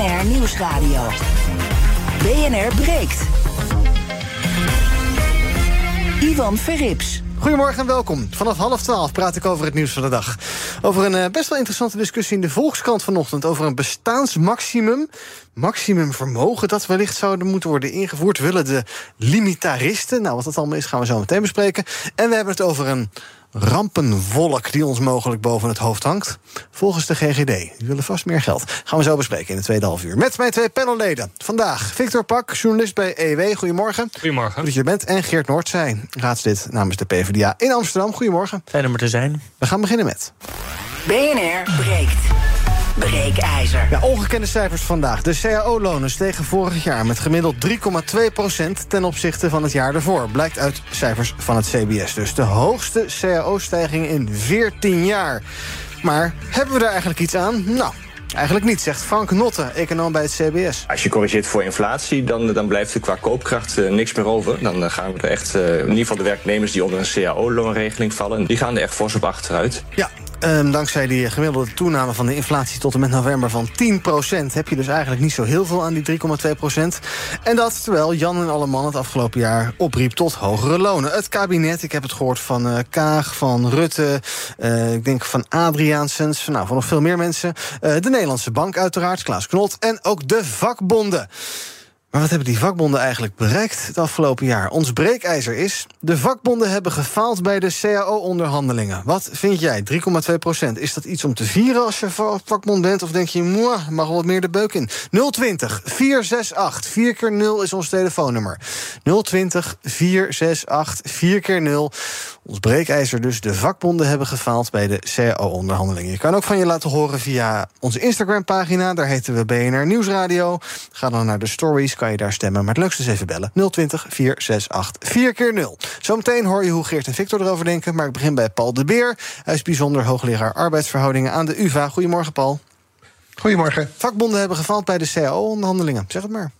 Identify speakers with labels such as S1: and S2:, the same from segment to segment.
S1: BNR Nieuwsradio. BNR breekt. Ivan Verrips.
S2: Goedemorgen en welkom. Vanaf half twaalf praat ik over het nieuws van de dag. Over een eh, best wel interessante discussie in de Volkskrant vanochtend... over een bestaansmaximum, maximum vermogen... dat wellicht zouden moeten worden ingevoerd. Willen de limitaristen, nou wat dat allemaal is... gaan we zo meteen bespreken. En we hebben het over een rampenwolk die ons mogelijk boven het hoofd hangt. Volgens de GGD. Die willen vast meer geld. Gaan we zo bespreken in de tweede half uur. Met mijn twee panelleden. Vandaag Victor Pak, journalist bij EW. Goedemorgen.
S3: Goedemorgen.
S2: Goed dat je er bent. En Geert Noordzij, raadslid namens de PvdA in Amsterdam. Goedemorgen.
S4: Fijn om er te zijn.
S2: We gaan beginnen met...
S1: BNR breekt. Breekijzer.
S2: Ja, ongekende cijfers vandaag. De CAO-lonen stegen vorig jaar met gemiddeld 3,2% ten opzichte van het jaar ervoor. Blijkt uit cijfers van het CBS. Dus de hoogste CAO-stijging in 14 jaar. Maar hebben we daar eigenlijk iets aan? Nou, Eigenlijk niet, zegt Frank Notte, econoom bij het CBS.
S5: Als je corrigeert voor inflatie, dan, dan blijft er qua koopkracht uh, niks meer over. Dan uh, gaan we er echt, uh, in ieder geval de werknemers die onder een CAO-loonregeling vallen, die gaan er echt fors op achteruit.
S2: Ja, Um, dankzij die gemiddelde toename van de inflatie tot en met november van 10%... heb je dus eigenlijk niet zo heel veel aan die 3,2%. En dat terwijl Jan en Alleman het afgelopen jaar opriep tot hogere lonen. Het kabinet, ik heb het gehoord van uh, Kaag, van Rutte... Uh, ik denk van Adriaansens, nou, van nog veel meer mensen. Uh, de Nederlandse Bank uiteraard, Klaas Knot en ook de vakbonden. Maar wat hebben die vakbonden eigenlijk bereikt het afgelopen jaar? Ons breekijzer is... de vakbonden hebben gefaald bij de CAO-onderhandelingen. Wat vind jij? 3,2 procent. Is dat iets om te vieren als je vakbond bent? Of denk je, mwah, mag wel wat meer de beuk in? 020 468 4 keer 0 is ons telefoonnummer. 020 468 4 keer 0 ons breekijzer dus. De vakbonden hebben gefaald bij de CAO-onderhandelingen. Je kan ook van je laten horen via onze Instagram-pagina. Daar heten we BNR Nieuwsradio. Ga dan naar de stories, kan je daar stemmen. Maar het leukste is even bellen. 020 468 4 keer 0 Zometeen hoor je hoe Geert en Victor erover denken. Maar ik begin bij Paul de Beer. Hij is bijzonder hoogleraar arbeidsverhoudingen aan de UvA. Goedemorgen, Paul.
S6: Goedemorgen.
S2: Vakbonden hebben gefaald bij de CAO-onderhandelingen. Zeg het maar.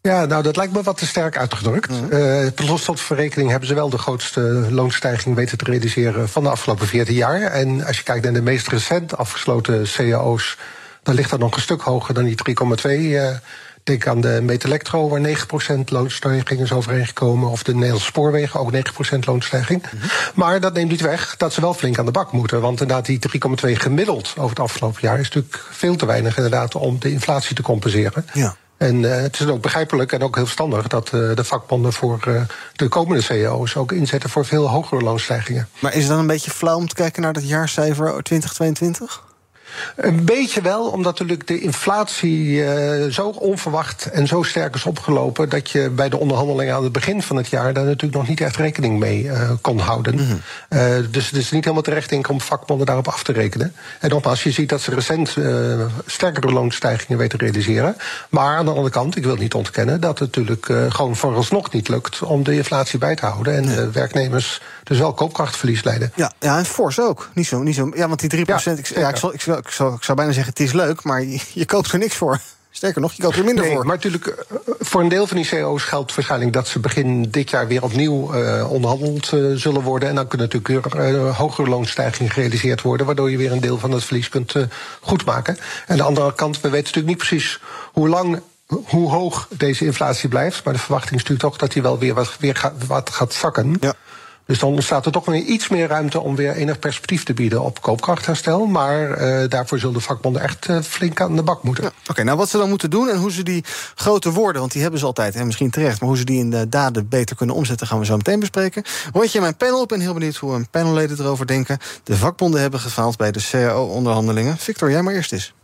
S6: Ja, nou, dat lijkt me wat te sterk uitgedrukt. Mm -hmm. uh, los tot verrekening hebben ze wel de grootste loonstijging weten te realiseren van de afgelopen 14 jaar. En als je kijkt naar de meest recent afgesloten cao's, dan ligt dat nog een stuk hoger dan die 3,2. Uh, denk aan de Metelectro, waar 9% loonstijging is overeengekomen. Of de Nederlandse Spoorwegen, ook 9% loonstijging. Mm -hmm. Maar dat neemt niet weg dat ze wel flink aan de bak moeten. Want inderdaad, die 3,2 gemiddeld over het afgelopen jaar is natuurlijk veel te weinig inderdaad om de inflatie te compenseren. Ja. En uh, het is ook begrijpelijk en ook heel verstandig dat uh, de vakbonden voor uh, de komende cao's ook inzetten voor veel hogere loonstijgingen.
S2: Maar is het dan een beetje flauw om te kijken naar dat jaarcijfer 2022?
S6: Een beetje wel, omdat natuurlijk de inflatie uh, zo onverwacht en zo sterk is opgelopen. dat je bij de onderhandelingen aan het begin van het jaar. daar natuurlijk nog niet echt rekening mee uh, kon houden. Mm -hmm. uh, dus het is niet helemaal terecht denk ik om vakbonden daarop af te rekenen. En nogmaals, je ziet dat ze recent sterkere loonstijgingen weten te realiseren. Maar aan de andere kant, ik wil niet ontkennen. dat het natuurlijk gewoon vooralsnog niet lukt om de inflatie bij te houden. En de werknemers dus wel koopkrachtverlies leiden.
S2: Ja, ja en fors ook. Niet zo, niet zo, ja, want die 3%. Ja, ik, ja, ik, zal, ik, zal, ik, zou, ik zou bijna zeggen, het is leuk, maar je, je koopt er niks voor. Sterker nog, je koopt er minder
S6: nee,
S2: voor.
S6: Maar natuurlijk, voor een deel van die CO's geldt waarschijnlijk dat ze begin dit jaar weer opnieuw uh, onderhandeld uh, zullen worden. En dan kunnen natuurlijk weer uh, hogere loonstijgingen gerealiseerd worden, waardoor je weer een deel van het verlies kunt goedmaken. En aan de andere kant, we weten natuurlijk niet precies hoe lang hoe hoog deze inflatie blijft. Maar de verwachting is natuurlijk toch dat hij wel weer wat, weer gaat, wat gaat zakken. Ja. Dus dan ontstaat er toch weer iets meer ruimte om weer enig perspectief te bieden op koopkrachtherstel. Maar uh, daarvoor zullen de vakbonden echt uh, flink aan de bak moeten.
S2: Oké, nou wat ze dan moeten doen en hoe ze die grote woorden, want die hebben ze altijd en misschien terecht, maar hoe ze die in de daden beter kunnen omzetten, gaan we zo meteen bespreken. Rondje mijn panel, ik ben heel benieuwd hoe mijn panelleden erover denken. De vakbonden hebben gefaald bij de CAO-onderhandelingen. Victor, jij maar eerst eens.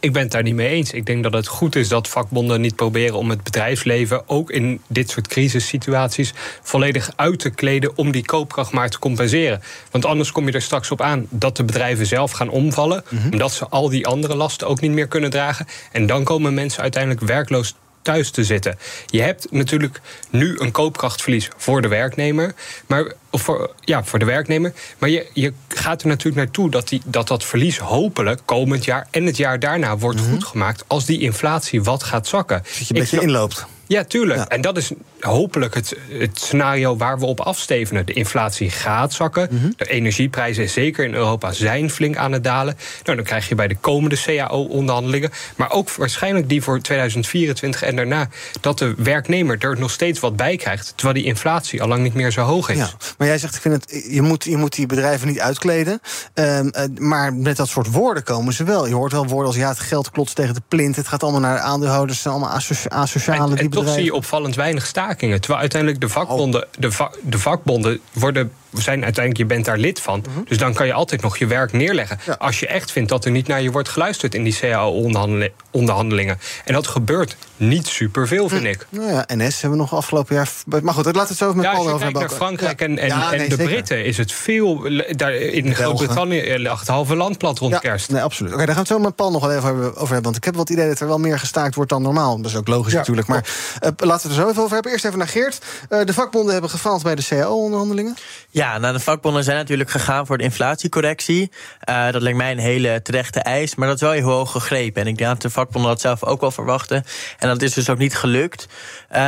S3: Ik ben het daar niet mee eens. Ik denk dat het goed is dat vakbonden niet proberen om het bedrijfsleven, ook in dit soort crisissituaties, volledig uit te kleden om die koopkracht maar te compenseren. Want anders kom je er straks op aan dat de bedrijven zelf gaan omvallen, mm -hmm. omdat ze al die andere lasten ook niet meer kunnen dragen. En dan komen mensen uiteindelijk werkloos thuis te zitten. Je hebt natuurlijk nu een koopkrachtverlies voor de werknemer. Maar, of voor, ja, voor de werknemer. Maar je, je gaat er natuurlijk naartoe dat, die, dat dat verlies hopelijk komend jaar en het jaar daarna wordt mm -hmm. goedgemaakt als die inflatie wat gaat zakken.
S2: Dat je een beetje inloopt.
S3: Ja, tuurlijk. En dat is hopelijk het, het, scenario waar we op afstevenen. De inflatie gaat zakken. Mhm. De energieprijzen, zeker in Europa, zijn flink aan het dalen. Nou, dan krijg je bij de komende CAO-onderhandelingen, maar ook waarschijnlijk die voor 2024 en daarna, dat de werknemer er nog steeds wat bij krijgt. Terwijl die inflatie al lang niet meer zo hoog is. Ja,
S2: maar jij zegt, ik vind het, je, moet, je moet die bedrijven niet uitkleden. Um, maar met dat soort woorden komen ze wel. Je hoort wel woorden als ja, het geld klotst tegen de plint. Het gaat allemaal naar de aandeelhouders. Het zijn allemaal asociale
S3: en, en toch zie je opvallend weinig stakingen. Terwijl uiteindelijk de vakbonden, de, de vakbonden worden zijn uiteindelijk, je bent daar lid van. Mhm. Dus dan kan je altijd nog je werk neerleggen. Als je echt vindt dat er niet naar je wordt geluisterd in die CAO-onderhandelingen. En dat gebeurt niet superveel, vind hm. ik.
S2: Nou ja, NS hebben we nog afgelopen jaar. Maar goed, laten we het zo met
S3: ja,
S2: Paul
S3: over hebben. Naar Frankrijk en, en, en de Britten is het veel. Daar in Groot-Brittannië lag het halve land plat rond kerst.
S2: Nee, absoluut. Oké, daar gaan we het zo met Paul nog wel even over hebben. Want ik heb wel het idee dat er wel meer gestaakt wordt dan normaal. Dat is ook logisch natuurlijk. Maar uh, laten we het er zo even over hebben. Eerst even naar Geert. Uh, de vakbonden hebben gefaald bij de CAO-onderhandelingen.
S4: Ja, nou, de vakbonden zijn natuurlijk gegaan voor de inflatiecorrectie. Uh, dat lijkt mij een hele terechte eis, maar dat is wel heel hoog gegrepen. En ik denk dat de vakbonden dat zelf ook wel verwachten. En dat is dus ook niet gelukt. Um,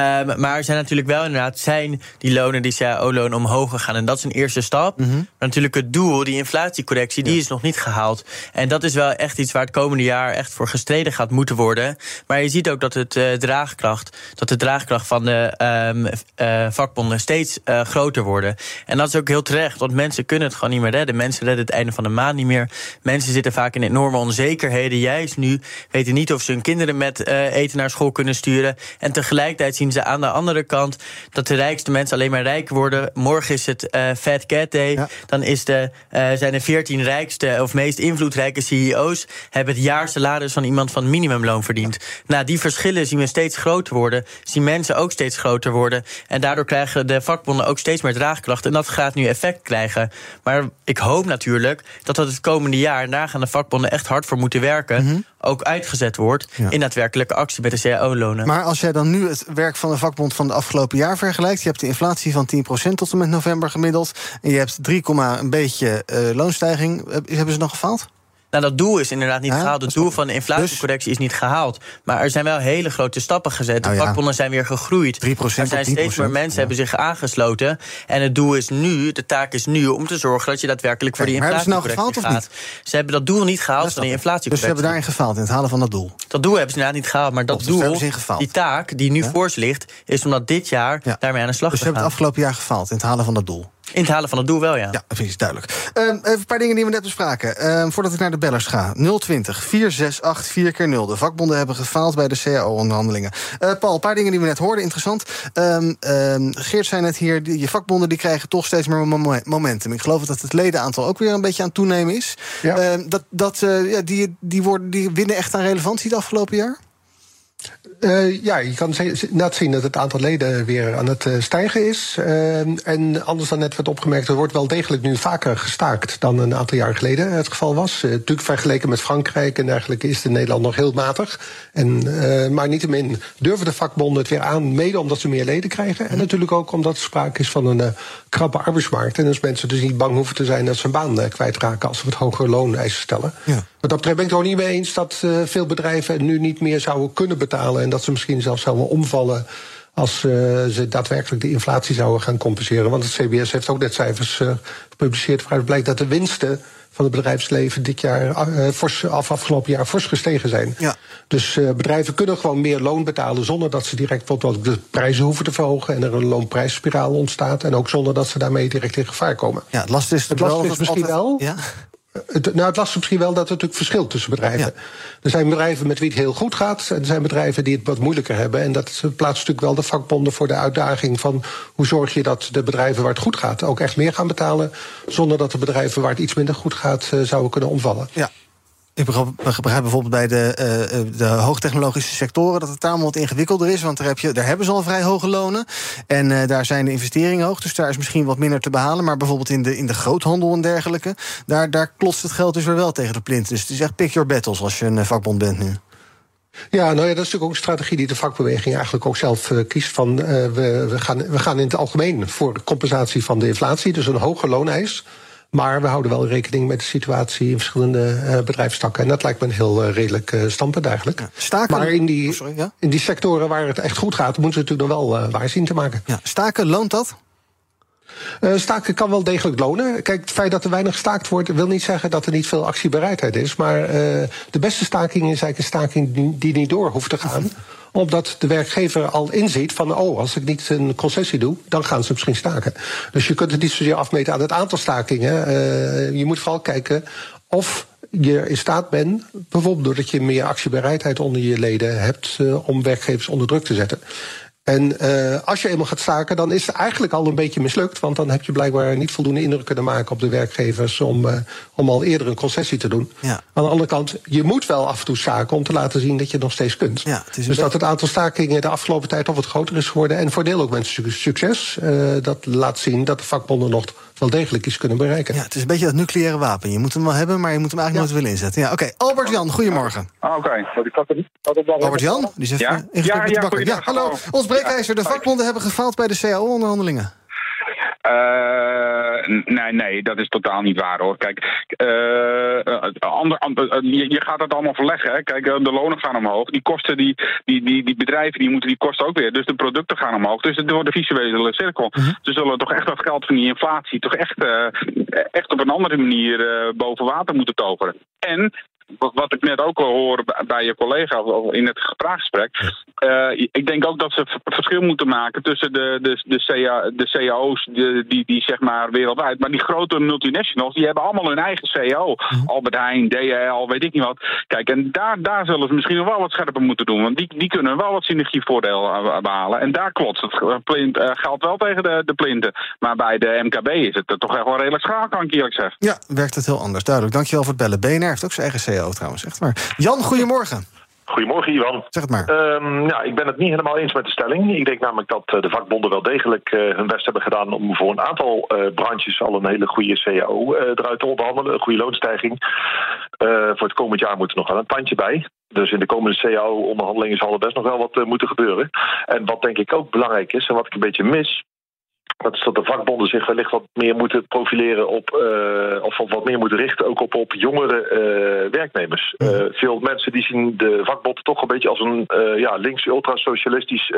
S4: maar er zijn natuurlijk wel inderdaad zijn die lonen, die CAO-lonen omhoog gegaan. En dat is een eerste stap. Mm -hmm. Maar natuurlijk het doel, die inflatiecorrectie, die is nog niet gehaald. En dat is wel echt iets waar het komende jaar echt voor gestreden gaat moeten worden. Maar je ziet ook dat het uh, draagkracht, dat de draagkracht van de um, uh, vakbonden steeds groter worden. En dat is ook heel terecht, want mensen kunnen het gewoon niet meer redden. Mensen redden het einde van de maand niet meer. Mensen zitten vaak in enorme onzekerheden. Juist nu weten niet of ze hun kinderen met eten naar school kunnen sturen. En tegelijkertijd zien ze aan de andere kant dat de rijkste mensen alleen maar rijker worden. Morgen is het uh, Fat Cat Day. Dan is de, uh, zijn de 14 rijkste of meest invloedrijke CEO's hebben het jaarsalaris van iemand van minimumloon verdiend. Nou, die verschillen zien we steeds groter worden. Zien mensen ook steeds groter worden. En daardoor krijgen de vakbonden ook steeds meer draagkracht. En dat gaat nu effect krijgen. Maar ik hoop natuurlijk dat dat het komende jaar, daar gaan de vakbonden echt hard voor moeten werken. Mhm. Ook uitgezet wordt in daadwerkelijke actie met de CAO-lonen.
S2: Maar als jij dan nu het werk van de vakbond van de afgelopen jaar vergelijkt. Je hebt de inflatie van 10% tot en met november gemiddeld. En je hebt 3, een beetje uh, loonstijging. Hebben ze nog gefaald?
S4: Nou, dat doel is inderdaad niet gehaald. Het doel van de inflatiecorrectie is niet gehaald. Maar er zijn wel hele grote stappen gezet. De nou vakbonden zijn weer gegroeid.
S2: 3%
S4: er zijn steeds meer mensen hebben zich aangesloten. En het doel is nu, de taak is nu, om te zorgen dat je daadwerkelijk voor die inflatiecorrectie
S2: nou gefaald,
S4: gaat. Ze hebben dat doel niet gehaald van de inflatiecorrectie.
S2: Dus ze hebben daarin gefaald, in het halen van dat doel.
S4: Dat doel hebben ze inderdaad niet gehaald. Maar dat dus doel, die taak die nu voor ze ligt, is omdat dit jaar daarmee aan de slag
S2: dus
S4: te gaan.
S2: Dus ze hebben het afgelopen jaar gefaald in het halen van dat doel.
S4: In het halen van het doel wel, ja.
S2: Ja, dat is duidelijk. Um, even een paar dingen die we net bespraken. Um, voordat ik naar de bellers ga. 020 468 4 keer 0 De vakbonden hebben gefaald bij de CAO-onderhandelingen. Uh, Paul, een paar dingen die we net hoorden, interessant. Um, Geert zei net hier, die, je vakbonden die krijgen toch steeds meer momentum. Ik geloof dat het ledenaantal ook weer een beetje aan het toenemen is. Ja. dat, dat, uh, ja, die, die, worden, die winnen echt aan relevantie het afgelopen jaar?
S6: Uh, ja, je kan net zien dat het aantal leden weer aan het uh, stijgen is. Uh, en anders dan net werd opgemerkt, er wordt wel degelijk nu vaker gestaakt dan een aantal jaar geleden het geval was. natuurlijk vergeleken met Frankrijk en dergelijke is het in Nederland nog heel matig. En, maar niettemin durven de vakbonden het weer aan, mede omdat ze meer leden krijgen. En natuurlijk ook omdat er sprake is van een krappe arbeidsmarkt. En dus mensen dus niet bang hoeven te zijn dat ze een baan kwijtraken als ze wat hogere looneisen stellen. Ja. Wat dat betreft ben ik het ook niet mee eens dat veel bedrijven nu niet meer zouden kunnen betalen. En dat ze misschien zelfs zouden omvallen als uh, ze daadwerkelijk de inflatie zouden gaan compenseren. Want het CBS heeft ook net cijfers uh, gepubliceerd waaruit blijkt dat de winsten van het bedrijfsleven dit jaar, uh, fors, af afgelopen jaar, fors gestegen zijn. Ja. Dus bedrijven kunnen gewoon meer loon betalen zonder dat ze direct bijvoorbeeld de prijzen hoeven te verhogen en er een loonprijsspiraal ontstaat. En ook zonder dat ze daarmee direct in gevaar komen.
S2: Ja, het last is,
S6: het last is misschien wel. Ja? Het, nou, het lastig misschien wel dat er natuurlijk verschilt tussen bedrijven. Er zijn bedrijven met wie het heel goed gaat. En er zijn bedrijven die het wat moeilijker hebben. En dat plaatst natuurlijk wel de vakbonden voor de uitdaging van hoe zorg je dat de bedrijven waar het goed gaat ook echt meer gaan betalen. Zonder dat de bedrijven waar het iets minder goed gaat uh, zouden kunnen omvallen.
S2: Ja, ik begrijp, bijvoorbeeld bij de, uh, de hoogtechnologische sectoren dat het daar wat ingewikkelder is. Want daar, heb je, daar hebben ze al vrij hoge lonen. En uh, daar zijn de investeringen hoog. Dus daar is misschien wat minder te behalen. Maar bijvoorbeeld in de, in de groothandel en dergelijke. Daar, daar klotst het geld dus weer wel tegen de plint. Dus het is echt pick your battles als je een eh, vakbond bent nu.
S6: Ja, nou ja, dat is natuurlijk ook een strategie die de vakbeweging eigenlijk ook zelf kiest. Van, we, we, gaan, we gaan in het algemeen voor compensatie van de inflatie, dus een hoger looneis. Maar we houden wel rekening met de situatie in verschillende uh, bedrijfstakken. En dat lijkt me een heel uh, redelijk uh, standpunt eigenlijk. Ja,
S2: staken,
S6: maar in die,
S2: oh, sorry, ja?
S6: in die sectoren waar het echt goed gaat, moeten we natuurlijk nog wel waar zien te maken.
S2: Ja, staken, loont dat?
S6: Staken kan wel degelijk lonen. Kijk, het feit dat er weinig gestaakt wordt, wil niet zeggen dat er niet veel actiebereidheid is. Maar de beste staking is eigenlijk een staking die, die niet door hoeft te gaan omdat de werkgever al inziet van, oh, als ik niet een concessie doe, dan gaan ze misschien staken. Dus je kunt het niet zozeer afmeten aan het aantal stakingen. Uh, je moet vooral kijken of je in staat bent, bijvoorbeeld doordat je meer actiebereidheid onder je leden hebt, uh, om werkgevers onder druk te zetten. En uh, als je eenmaal gaat staken, dan is het eigenlijk al een beetje mislukt. Want dan heb je blijkbaar niet voldoende indruk kunnen maken op de werkgevers om, uh, om al eerder een concessie te doen.
S2: Ja.
S6: Aan de andere kant, je moet wel af en toe staken om te laten zien dat je het nog steeds kunt.
S2: Ja,
S6: dus dat het aantal stakingen de afgelopen tijd al wat groter is geworden. En voordeel ook met succes. Uh, dat laat zien dat de vakbonden nog wel degelijk iets kunnen bereiken.
S2: Ja, het is een beetje dat nucleaire wapen. Je moet hem wel hebben, maar je moet hem eigenlijk ja. nooit willen inzetten. Ja, Oké, okay. Albert Jan, goedemorgen.
S7: Ah, Oké, okay.
S2: Albert Jan, die zegt
S7: ja?
S2: in
S7: ja,
S2: met de ja, hallo. Ons breekijzer, de vakbonden hebben gefaald bij de CAO-onderhandelingen.
S7: Uh, nee, nee, dat is totaal niet waar hoor. Kijk, uh, ander, ander, je, je, gaat het allemaal verleggen. Hè. Kijk, de lonen gaan omhoog. Die kosten, die, die, die, die bedrijven, die moeten die kosten ook weer. Dus de producten gaan omhoog. Dus het wordt een visuele cirkel.
S2: Mhm.
S7: Ze zullen toch echt dat geld van die inflatie toch echt, echt op een andere manier boven water moeten toveren. En wat ik net ook al hoorde bij je collega in het vraaggesprek. Uh, ik denk ook dat ze verschil moeten maken tussen de, de, de, CA, de cao's die, die, die, zeg maar wereldwijd. Maar die grote multinationals die hebben allemaal hun eigen cao. Albert Heijn, DHL, weet ik niet wat. Kijk, en daar, daar zullen ze misschien nog wel wat scherper moeten doen. Want die, die kunnen wel wat synergievoordeel behalen. En daar klotst het plint, uh, geldt wel tegen de, de plinten. Maar bij de MKB is het toch echt wel redelijk schaal, kan ik eerlijk zeggen.
S2: Ja, werkt het heel anders. Duidelijk. Dankjewel voor het bellen. BNR heeft ook zijn eigen Trouwens, echt maar. Jan, goedemorgen.
S8: Goedemorgen, Ivan.
S2: Zeg het maar.
S8: Um, ja, ik ben het niet helemaal eens met de stelling. Ik denk namelijk dat uh, de vakbonden wel degelijk uh, hun best hebben gedaan om voor een aantal uh, branches al een hele goede CAO eruit te onderhandelen. Een goede loonstijging. voor het komend jaar moet er nog wel een tandje bij. Dus in de komende CAO-onderhandelingen zal er best nog wel wat moeten gebeuren. En wat denk ik ook belangrijk is en wat ik een beetje mis, dat is dat de vakbonden zich wellicht wat meer moeten profileren op, uh, of wat meer moeten richten ook op, op jongere uh, werknemers. Uh, veel mensen die zien de vakbond toch een beetje als een ja, links ultra-socialistisch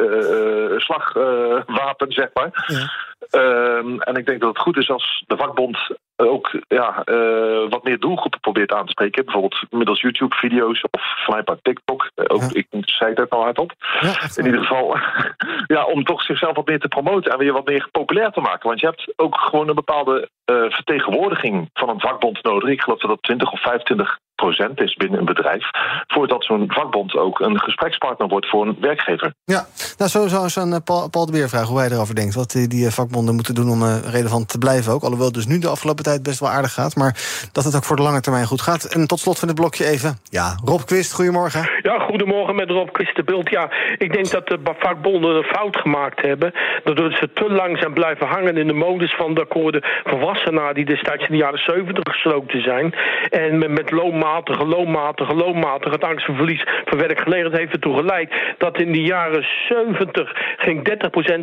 S8: slagwapen, zeg maar.
S2: Ja.
S8: Um, en ik denk dat het goed is als de vakbond ook ja, uh, wat meer doelgroepen probeert aan te spreken. Bijvoorbeeld middels YouTube-video's of vanuit TikTok. Uh, ook,
S2: Ja.
S8: Ik zei het ook al hardop.
S2: Ja, echt
S8: In ieder geval, ja, om toch zichzelf wat meer te promoten en weer wat meer populair te maken. Want je hebt ook gewoon een bepaalde uh, vertegenwoordiging van een vakbond nodig. Ik geloof dat dat 20 of 25 procent is binnen een bedrijf. Voordat zo'n vakbond ook een gesprekspartner wordt voor een werkgever.
S2: Ja, nou zo zou eens aan eh, Paul, Paul de Beer vragen hoe hij erover denkt. Wat die, die eh, vakbonden moeten doen om uh, relevant te blijven ook. Alhoewel het dus nu de afgelopen tijd best wel aardig gaat. Maar dat het ook voor de lange termijn goed gaat. En tot slot van dit blokje even. Ja, Rob Quist, goedemorgen.
S9: Ja, goedemorgen met Rob Christenbeeld. Ja, ik denk dat de vakbonden een fout gemaakt hebben. Doordat ze te lang zijn blijven hangen in de modus van de akkoorden volwassenen... die destijds in de jaren 70 gesloten zijn. En met, met loonmatige, loonmatige, loonmatige... het angstverlies van werkgelegenheid heeft ertoe geleid... dat in de jaren 70 ging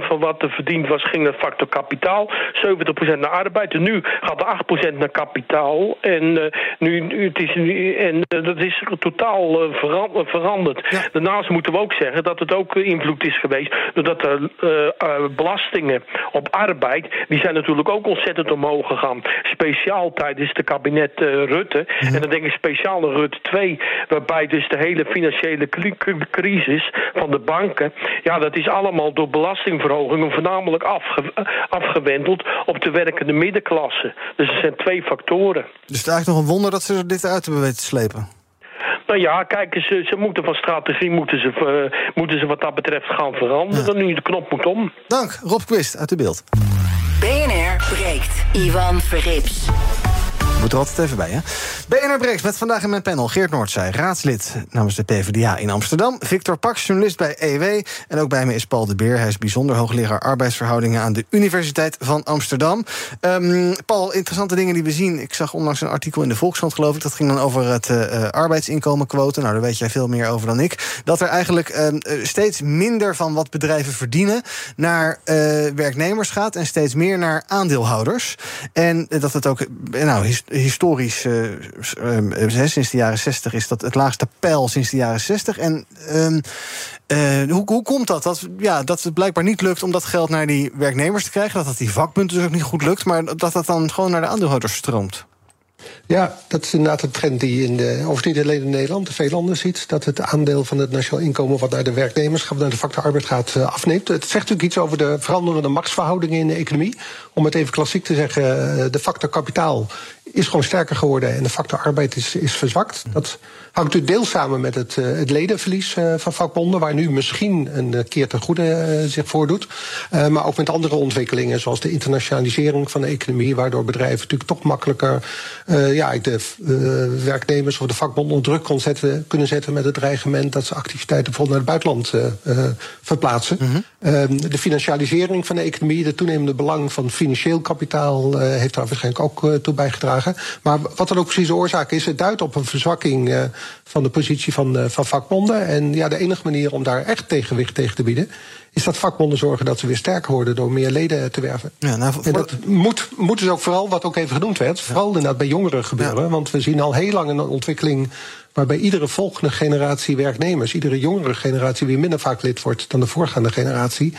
S9: 30% van wat er verdiend was... ging naar factor kapitaal, 70% naar arbeid. En nu gaat er 8% naar kapitaal. En, uh, nu, het is, nu- en uh, dat is totaal uh, veran- veranderd.
S2: Ja.
S9: Daarnaast moeten we ook zeggen dat het ook eh, invloed is geweest... doordat de eh, eh, belastingen op arbeid... die zijn natuurlijk ook ontzettend omhoog gegaan. Speciaal tijdens de kabinet eh, Rutte. En dan denk ik speciaal aan Rutte 2... waarbij dus de hele financiële cri- cri- crisis van de banken... ja, dat is allemaal door belastingverhogingen... voornamelijk afge- afgewendeld op de werkende middenklasse. Dus er zijn twee factoren.
S2: Dus het is eigenlijk nog een wonder dat ze dit uit hebben weten te slepen.
S9: Nou ja, kijk, ze, ze moeten van strategie moeten ze, eh, moeten ze wat dat betreft gaan veranderen. Nu de knop moet om.
S2: Dank, Rob Quist uit de beeld.
S1: BNR breekt. Ivan Verrips.
S2: Moet er altijd even bij, hè? BNR Breaks met vandaag in mijn panel Geert Noordzij, raadslid namens de PvdA in Amsterdam. Victor Pax, journalist bij EW. En ook bij me is Paul de Beer. Hij is bijzonder hoogleraar arbeidsverhoudingen aan de Universiteit van Amsterdam. Um, Paul, interessante dingen die we zien. Ik zag onlangs een artikel in de Volkskrant, geloof ik. Dat ging dan over het uh, arbeidsinkomenquote. Nou, daar weet jij veel meer over dan ik. Dat er eigenlijk uh, steeds minder van wat bedrijven verdienen naar werknemers gaat en steeds meer naar aandeelhouders. En dat het ook nou, historisch, uh, uh, sinds de jaren 60 is dat het laagste pijl sinds de jaren 60. En uh, hoe, hoe komt dat? Dat, ja, dat het blijkbaar niet lukt om dat geld naar die werknemers te krijgen. Dat dat die vakpunten dus ook niet goed lukt. Maar dat dat dan gewoon naar de aandeelhouders stroomt.
S6: Ja, dat is inderdaad een trend die in de, of niet alleen in Nederland, veel landen ziet. Dat het aandeel van het nationaal inkomen wat naar de werknemers naar de factor arbeid gaat, afneemt. Het zegt natuurlijk iets over de veranderende machtsverhoudingen in de economie. Om het even klassiek te zeggen, eh, de factor kapitaal is gewoon sterker geworden en de factor arbeid is, is verzwakt. Dat hangt natuurlijk deels samen met het, uh, het ledenverlies uh, van vakbonden, waar nu misschien een keer ten goede zich voordoet. maar ook met andere ontwikkelingen, zoals de internationalisering van de economie, waardoor bedrijven natuurlijk toch makkelijker ja, de werknemers of de vakbonden onder druk kon zetten, kunnen zetten met het dreigement dat ze activiteiten bijvoorbeeld naar het buitenland verplaatsen. Mm -hmm. de financialisering van de economie, de toenemende belang van financieel kapitaal heeft daar waarschijnlijk ook toe bijgedragen. Maar wat dan ook precies de oorzaak is, het duidt op een verzwakking uh, van de positie van, uh, van vakbonden. En ja, de enige manier om daar echt tegenwicht tegen te bieden, is dat vakbonden zorgen dat ze weer sterker worden door meer leden te werven. Ja, nou, en dat moet, moet dus ook vooral, wat ook even genoemd werd, vooral inderdaad bij jongeren gebeuren. Ja. Want we zien al heel lang een ontwikkeling waarbij iedere volgende generatie werknemers, iedere jongere generatie weer minder vaak lid wordt dan de voorgaande generatie.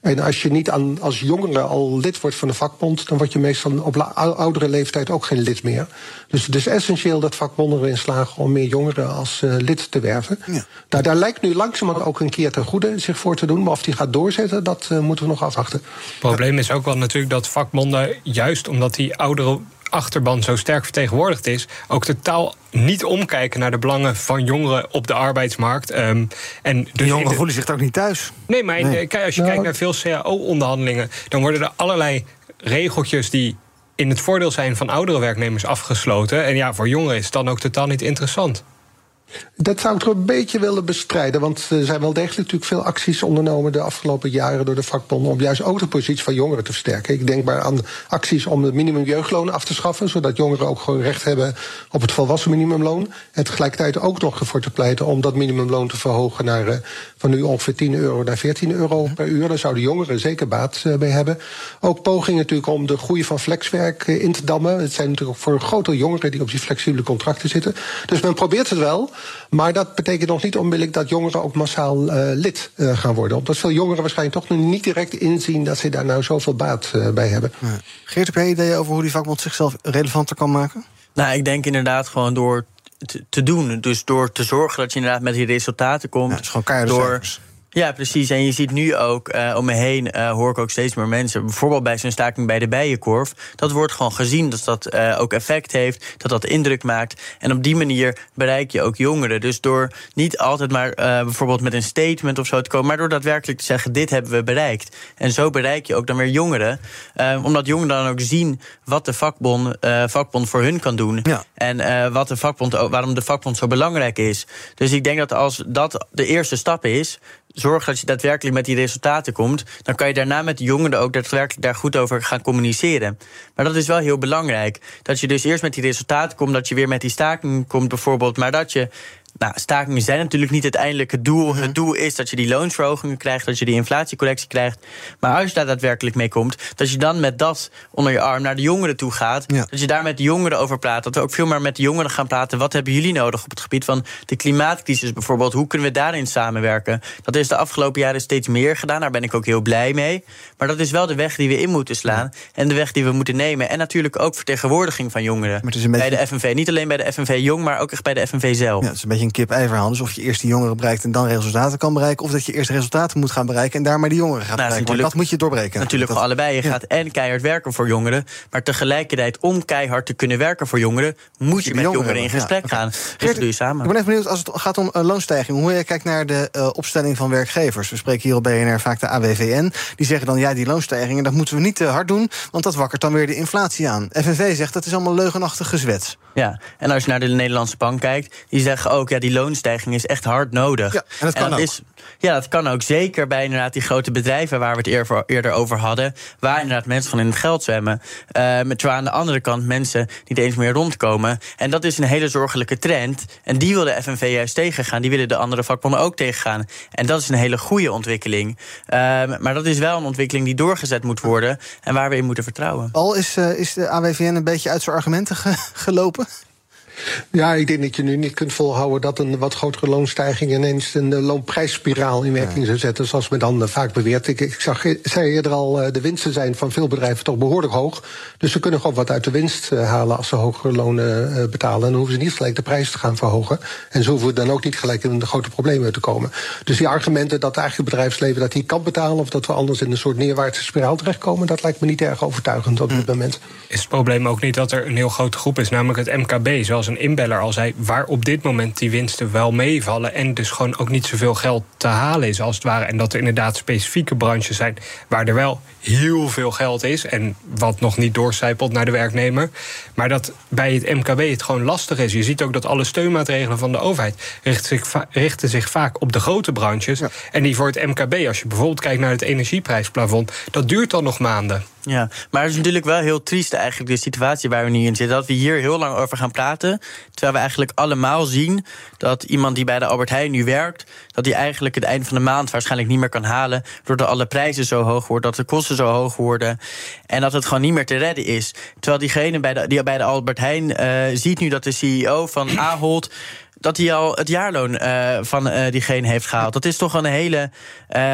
S6: En als je niet aan, als jongere al lid wordt van de vakbond, dan word je meestal op oudere leeftijd ook geen lid meer. Dus het is essentieel dat vakbonden erin slagen om meer jongeren als uh, lid te werven. Ja. Nou, daar lijkt nu langzamerhand ook een keer ten goede zich voor te doen. Maar of die gaat doorzetten, dat uh, moeten we nog afwachten.
S3: Het probleem is ook wel natuurlijk dat vakbonden, juist omdat die oudere achterban zo sterk vertegenwoordigd is, ook totaal niet omkijken naar de belangen van jongeren op de arbeidsmarkt. Um,
S2: en dus de jongeren voelen zich ook niet thuis.
S3: Nee, maar nee. Als je nou, kijkt naar veel CAO-onderhandelingen, dan worden er allerlei regeltjes die in het voordeel zijn van oudere werknemers afgesloten. En ja, voor jongeren is het dan ook totaal niet interessant.
S6: Dat zou ik er een beetje willen bestrijden. Want er zijn wel degelijk natuurlijk veel acties ondernomen de afgelopen jaren door de vakbonden. om juist ook de positie van jongeren te versterken. Ik denk maar aan acties om het minimumjeugdloon af te schaffen. zodat jongeren ook gewoon recht hebben op het volwassen minimumloon. En tegelijkertijd ook nog ervoor te pleiten om dat minimumloon te verhogen naar uh, van nu ongeveer 10 euro naar 14 euro per uur. Daar zouden jongeren zeker baat uh, bij hebben. Ook pogingen natuurlijk om de groei van flexwerk uh, in te dammen. Het zijn natuurlijk ook voor een grote jongeren die op die flexibele contracten zitten. Dus men probeert het wel. Maar dat betekent nog niet onmiddellijk dat jongeren ook massaal uh, lid uh, gaan worden. Omdat veel jongeren waarschijnlijk toch nog niet direct inzien dat ze daar nou zoveel baat uh, bij hebben. Ja.
S2: Geert, heb jij ideeën over hoe die vakbond zichzelf relevanter kan maken?
S4: Nou, ik denk inderdaad gewoon door te doen. Dus door te zorgen dat je inderdaad met die resultaten komt. Ja,
S2: het is gewoon door, cijfers.
S4: Ja, precies. En je ziet nu ook uh, om me heen, uh, hoor ik ook steeds meer mensen, bijvoorbeeld bij zo'n staking bij de Bijenkorf, dat wordt gewoon gezien dat dat uh, ook effect heeft, dat dat indruk maakt. En op die manier bereik je ook jongeren. Dus door niet altijd maar bijvoorbeeld met een statement of zo te komen, maar door daadwerkelijk te zeggen: dit hebben we bereikt. En zo bereik je ook dan weer jongeren, omdat jongeren dan ook zien wat de vakbond, vakbond voor hun kan doen. Ja. En wat de vakbond, waarom de vakbond zo belangrijk is. Dus ik denk dat als dat de eerste stap is, zorg dat je daadwerkelijk met die resultaten komt. Dan kan je daarna met de jongeren ook daadwerkelijk daar goed over gaan communiceren. Maar dat is wel heel belangrijk. Dat je dus eerst met die resultaten komt, dat je weer met die staking komt bijvoorbeeld. Maar dat je nou, stakingen zijn natuurlijk niet het eindelijke doel. Het doel is dat je die loonsverhogingen krijgt, dat je die inflatiecorrectie krijgt. Maar als je daar daadwerkelijk mee komt, dat je dan met dat onder je arm naar de jongeren toe gaat. Dat je daar met de jongeren over praat. Dat we ook veel meer met de jongeren gaan praten. Wat hebben jullie nodig op het gebied van de klimaatcrisis bijvoorbeeld? Hoe kunnen we daarin samenwerken? Dat is de afgelopen jaren steeds meer gedaan. Daar ben ik ook heel blij mee. Maar dat is wel de weg die we in moeten slaan. En de weg die we moeten nemen. En natuurlijk ook vertegenwoordiging van jongeren. Bij de FNV. Niet alleen bij de FNV Jong, maar ook echt bij de FNV zelf.
S2: Ja, het is een beetje een kip-ei-verhaal. Dus of je eerst die jongeren bereikt en dan resultaten kan bereiken... of dat je eerst resultaten moet gaan bereiken en daar maar die jongeren gaat
S4: Nou,
S2: bereiken. Dat moet je doorbreken.
S4: Natuurlijk voor allebei. Je gaat en keihard werken voor jongeren. Maar tegelijkertijd, om keihard te kunnen werken voor jongeren, moet je, met
S2: jongeren
S4: jongeren in gesprek
S2: ja.
S4: gaan. Dus dat doe je samen.
S2: Ik ben even benieuwd als het gaat om uh, loonstijging. Hoe jij kijkt naar de uh, opstelling van werkgevers. We spreken hier op BNR vaak de AWVN. Die zeggen dan, ja, die loonstijgingen, dat moeten we niet te hard doen... want dat wakkert dan weer de inflatie aan. FNV zegt, dat is allemaal leugenachtig gezwets.
S4: Ja, en als je naar de Nederlandse bank kijkt, die zeggen ook, ja, die loonstijging is echt hard nodig.
S2: Ja, en dat kan ook.
S4: Is, ja, dat kan ook. Zeker bij inderdaad die grote bedrijven waar we het eerder, eerder over hadden, waar inderdaad mensen van in het geld zwemmen. Uh, terwijl aan de andere kant mensen niet eens meer rondkomen. En dat is een hele zorgelijke trend. En die wil de FNV juist tegengaan. Die willen de andere vakbonden ook tegengaan. En dat is een hele goede ontwikkeling. Uh, maar dat is wel een ontwikkeling die doorgezet moet worden en waar we in moeten vertrouwen.
S2: Al is, uh, is de AWVN een beetje uit zijn argumenten ge gelopen?
S6: Ja, ik denk dat je nu niet kunt volhouden dat een wat grotere loonstijging ineens een uh, loonprijsspiraal in werking zou zetten, zoals men dan uh, vaak beweert. Ik, ik zag, zei eerder al, de winsten zijn van veel bedrijven toch behoorlijk hoog. Dus ze kunnen gewoon wat uit de winst halen als ze hogere lonen betalen. En dan hoeven ze niet gelijk de prijs te gaan verhogen. En ze hoeven dan ook niet gelijk in de grote problemen te komen. Dus die argumenten dat eigenlijk het bedrijfsleven dat niet kan betalen, of dat we anders in een soort neerwaartse spiraal terechtkomen, dat lijkt me niet erg overtuigend op dit moment.
S3: Is het probleem ook niet dat er een heel grote groep is, namelijk het MKB, zoals een inbeller al zei, waar op dit moment die winsten wel meevallen en dus gewoon ook niet zoveel geld te halen is als het ware. En dat er inderdaad specifieke branches zijn waar er wel heel veel geld is en wat nog niet doorcijpelt naar de werknemer. Maar dat bij het MKB het gewoon lastig is. Je ziet ook dat alle steunmaatregelen van de overheid richten zich, richten zich vaak op de grote branches. Ja. En die voor het MKB, als je bijvoorbeeld kijkt naar het energieprijsplafond, dat duurt dan nog maanden.
S4: Ja, maar het is natuurlijk wel heel triest eigenlijk de situatie waar we nu in zitten. Dat we hier heel lang over gaan praten. Terwijl we eigenlijk allemaal zien dat iemand die bij de Albert Heijn nu werkt... dat die eigenlijk het eind van de maand waarschijnlijk niet meer kan halen... doordat alle prijzen zo hoog worden, dat de kosten zo hoog worden... en dat het gewoon niet meer te redden is. Terwijl diegene bij de, die bij de Albert Heijn uh, ziet nu dat de CEO van Ahold dat hij al het jaarloon uh, van uh, diegene heeft gehaald. Dat is toch een hele uh,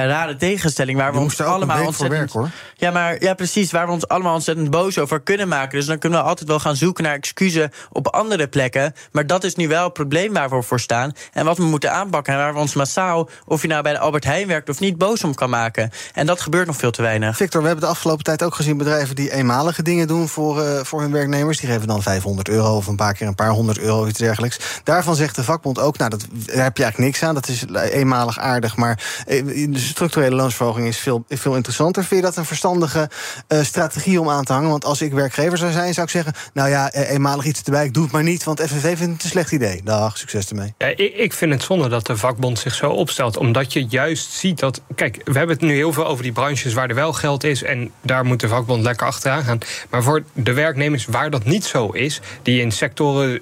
S4: rare tegenstelling waar we ons allemaal ontzettend.
S2: Werk, hoor.
S4: Ja, maar ja, precies. Waar we ons allemaal ontzettend boos over kunnen maken. Dus dan kunnen we altijd wel gaan zoeken naar excuses op andere plekken. Maar dat is nu wel het probleem waar we voor staan. En wat we moeten aanpakken. En waar we ons massaal, of je nou bij de Albert Heijn werkt of niet, boos om kan maken. En dat gebeurt nog veel te weinig.
S2: Victor, we hebben de afgelopen tijd ook gezien bedrijven die eenmalige dingen doen voor, voor hun werknemers. Die geven dan 500 euro of een paar keer een paar honderd euro iets dergelijks. Daarvan zegt de vakbond ook, nou, dat, heb je eigenlijk niks aan. Dat is eenmalig aardig, maar de structurele loonsverhoging is veel, veel interessanter. Vind je dat een verstandige uh, strategie om aan te hangen? Want als ik werkgever zou zijn, zou ik zeggen... nou ja, eenmalig iets erbij, ik doe het maar niet... want FNV vindt het een slecht idee. Dag, succes ermee.
S3: Ik, ik vind het zonde dat de vakbond zich zo opstelt. Omdat je juist ziet dat... Kijk, we hebben het nu heel veel over die branches waar er wel geld is... en daar moet de vakbond lekker achteraan gaan. Maar voor de werknemers waar dat niet zo is... die in sectoren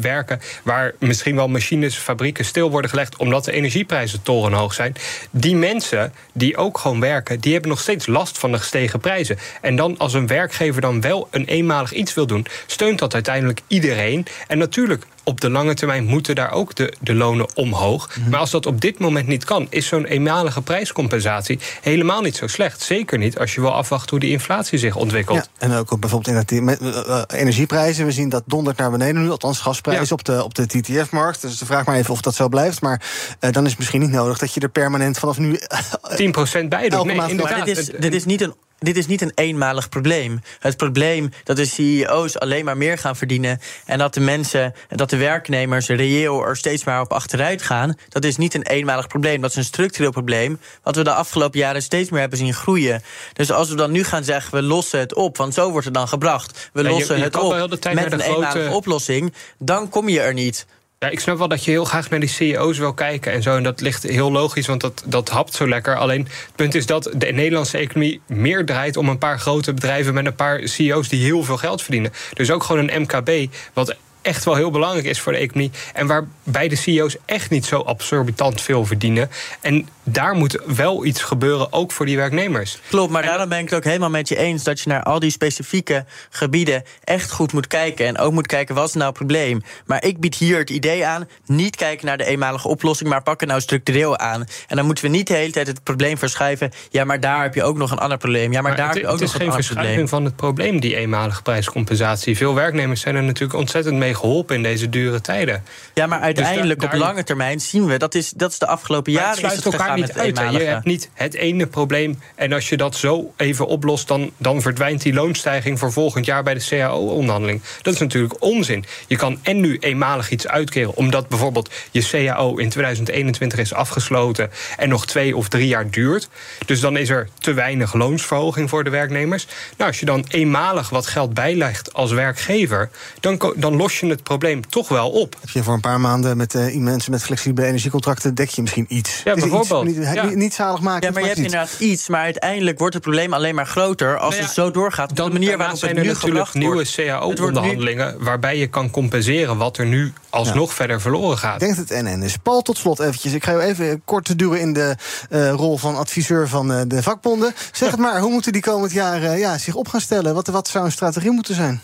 S3: werken waar misschien wel machines, fabrieken stil worden gelegd omdat de energieprijzen torenhoog zijn. Die mensen die ook gewoon werken, die hebben nog steeds last van de gestegen prijzen. En dan als een werkgever dan wel een eenmalig iets wil doen, steunt dat uiteindelijk iedereen. En natuurlijk. Op de lange termijn moeten daar ook de, de lonen omhoog. Mm -hmm. Maar als dat op dit moment niet kan, is zo'n eenmalige prijscompensatie helemaal niet zo slecht. Zeker niet als je wil afwachten hoe die inflatie zich ontwikkelt.
S2: Ja, en ook bijvoorbeeld in de uh, energieprijzen. We zien dat dondert naar beneden nu, althans gasprijzen ja. op de, op de TTF-markt. Dus de vraag maar even of dat zo blijft. Maar uh, dan is het misschien niet nodig dat je er permanent vanaf nu
S3: 10% bij doet. Nee, inderdaad.
S4: Dit is, dit is niet een dit is niet een eenmalig probleem. Het probleem dat de CEO's alleen maar meer gaan verdienen en dat de mensen, dat de werknemers reëel er steeds maar op achteruit gaan, dat is niet een eenmalig probleem. Dat is een structureel probleem wat we de afgelopen jaren steeds meer hebben zien groeien. Dus als we dan nu gaan zeggen we lossen het op, want zo wordt het dan gebracht, we
S3: Ja,
S4: lossen
S3: je
S4: het op met een
S3: grote-
S4: eenmalige oplossing, dan kom je er niet.
S3: Ja, ik snap wel dat je heel graag naar die CEO's wil kijken en zo. En dat ligt heel logisch, want dat, dat hapt zo lekker. Alleen het punt is dat de Nederlandse economie meer draait om een paar grote bedrijven met een paar CEO's die heel veel geld verdienen. Dus ook gewoon een MKB, wat echt wel heel belangrijk is voor de economie. En waarbij de CEO's echt niet zo absorbitant veel verdienen. En daar moet wel iets gebeuren, ook voor die werknemers.
S4: Klopt, maar daarom ben ik het ook helemaal met je eens dat je naar al die specifieke gebieden echt goed moet kijken. En ook moet kijken wat is nou het probleem. Maar ik bied hier het idee aan: niet kijken naar de eenmalige oplossing, maar pakken nou structureel aan. En dan moeten we niet de hele tijd het probleem verschuiven. Ja, maar daar heb je ook nog een ander probleem. Ja, maar, daar
S3: het,
S4: heb je ook
S3: het is
S4: nog een
S3: geen
S4: ander probleem.
S3: verschuiving van het probleem, die eenmalige prijscompensatie. Veel werknemers zijn er natuurlijk ontzettend mee geholpen in deze dure tijden.
S4: Ja, maar uiteindelijk
S3: Dus daar-
S4: op
S3: daar-
S4: lange termijn zien we dat is, dat is de afgelopen
S3: Maar
S4: jaren
S3: het sluit
S4: is het
S3: elkaar niet
S4: met het
S3: uit. hè. Je hebt niet het ene probleem. En als je dat zo even oplost, dan, dan verdwijnt die loonstijging voor volgend jaar bij de CAO-onderhandeling. Dat is natuurlijk onzin. Je kan en nu eenmalig iets uitkeren, omdat bijvoorbeeld je CAO in 2021 is afgesloten en nog twee of drie jaar duurt. Dus dan is er te weinig loonsverhoging voor de werknemers. Nou, als je dan eenmalig wat geld bijlegt als werkgever, dan, dan los je het probleem toch wel op.
S2: Heb je voor een paar maanden met eh, mensen met flexibele energiecontracten... dek je misschien iets.
S3: Ja,
S2: Is niet,
S3: Ja.
S2: niet, niet zalig maken.
S4: Ja, maar je hebt inderdaad iets, maar uiteindelijk wordt het probleem alleen maar groter als
S3: Nou ja,
S4: het zo doorgaat. Op de manier waarop het
S3: zijn er
S4: nu
S3: natuurlijk nieuwe
S4: nu-
S3: CAO-onderhandelingen waarbij je kan compenseren wat er nu alsnog verder verloren
S2: Ik
S3: gaat.
S2: denk dat het NN is. Paul, tot slot eventjes. Ik ga je even kort duwen in de eh, rol van adviseur van eh, de vakbonden. Zeg het maar, hoe moeten die komend jaar eh, ja, zich op gaan stellen? Wat, wat zou een strategie moeten zijn?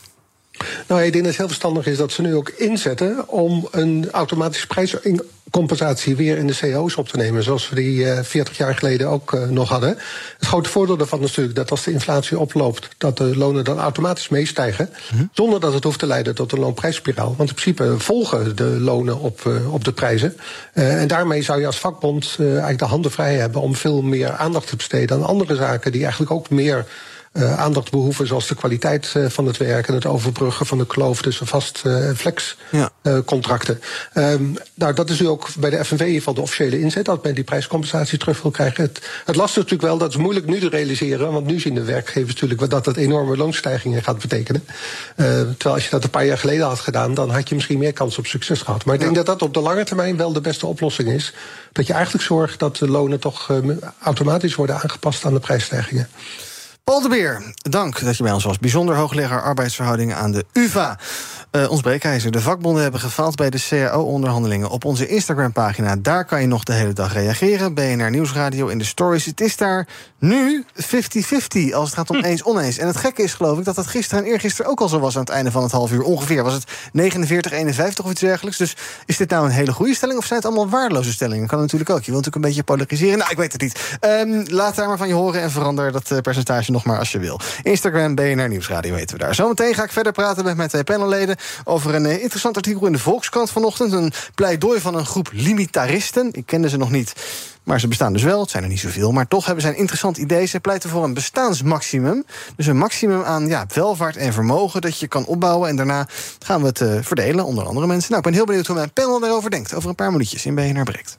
S6: Nou, ik denk dat het heel verstandig is dat ze nu ook inzetten om een automatische prijscompensatie weer in de CO's op te nemen. Zoals we die eh 40 jaar geleden ook eh, nog hadden. Het grote voordeel daarvan is natuurlijk dat als de inflatie oploopt, dat de lonen dan automatisch meestijgen. Zonder dat het hoeft te leiden tot een loonprijsspiraal. Want in principe volgen de lonen op, eh, op de prijzen. Eh, en daarmee zou je als vakbond eh, eigenlijk de handen vrij hebben om veel meer aandacht te besteden aan andere zaken die eigenlijk ook meer eh, aandacht behoeven, zoals de kwaliteit eh, van het werk en het overbruggen van de kloof tussen vast eh, en flex
S2: Ja.
S6: eh, contracten. Ehm, nou, dat is nu ook bij de FNV in ieder geval de officiële inzet, dat men die prijscompensatie terug wil krijgen. Het, het lastige is natuurlijk wel, dat is moeilijk nu te realiseren, want nu zien de werkgevers natuurlijk wat dat, dat enorme loonstijgingen gaat betekenen. Eh, terwijl als je dat een paar jaar geleden had gedaan, dan had je misschien meer kans op succes gehad. Maar ik denk dat dat op de lange termijn wel de beste oplossing is. Dat je eigenlijk zorgt dat de lonen toch eh, automatisch worden aangepast aan de prijsstijgingen.
S2: Paul de Beer, dank dat je bij ons was. Bijzonder hoogleraar arbeidsverhoudingen aan de UvA. Eh, ons breekijzer. De vakbonden hebben gefaald bij de CAO-onderhandelingen. Op onze Instagram-pagina, daar kan je nog de hele dag reageren. BNR Nieuwsradio in de stories. Het is daar nu 50-50 als het gaat om eens oneens. En het gekke is geloof ik dat dat gisteren en eergisteren ook al zo was... aan het einde van het half uur ongeveer. Was het 49-51 of iets dergelijks. Dus is dit nou een hele goede stelling... of zijn het allemaal waardeloze stellingen? Kan natuurlijk ook. Je wilt natuurlijk een beetje polariseren. Nou, ik weet het niet. Ehm, laat daar maar van je horen en verander dat eh, percentage nog maar als je wil. Instagram, BNR Nieuwsradio weten we daar. Zometeen ga ik verder praten met mijn twee panelleden... over een eh, interessant artikel in de Volkskrant vanochtend. Een pleidooi van een groep limitaristen. Ik kende ze nog niet, maar ze bestaan dus wel. Het zijn er niet zoveel, maar toch hebben zij een interessant idee. Ze pleiten voor een bestaansmaximum. Dus een maximum aan ja, welvaart en vermogen dat je kan opbouwen. En daarna gaan we het eh, verdelen onder andere mensen. Nou, ik ben heel benieuwd hoe mijn panel daarover denkt. Over een paar minuutjes in BNR Breekt.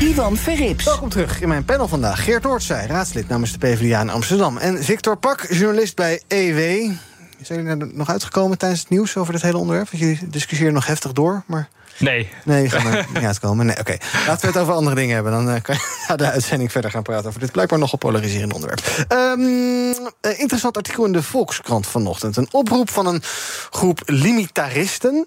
S1: Ivan Verrips.
S2: Welkom terug in mijn panel vandaag. Geert Noordzij, raadslid namens de PvdA in Amsterdam. En Victor Pak, journalist bij EW. Zijn jullie er nog uitgekomen tijdens het nieuws over dit hele onderwerp? Want jullie discussiëren nog heftig door, maar...
S3: Nee.
S2: Nee, je gaat er niet uitkomen. Nee, oké. Laten we het over andere dingen hebben. Dan eh, kan je de uitzending verder gaan praten over dit blijkbaar nogal polariserend onderwerp. Ehm, eh, interessant artikel in de Volkskrant vanochtend. Een oproep van een groep limitaristen.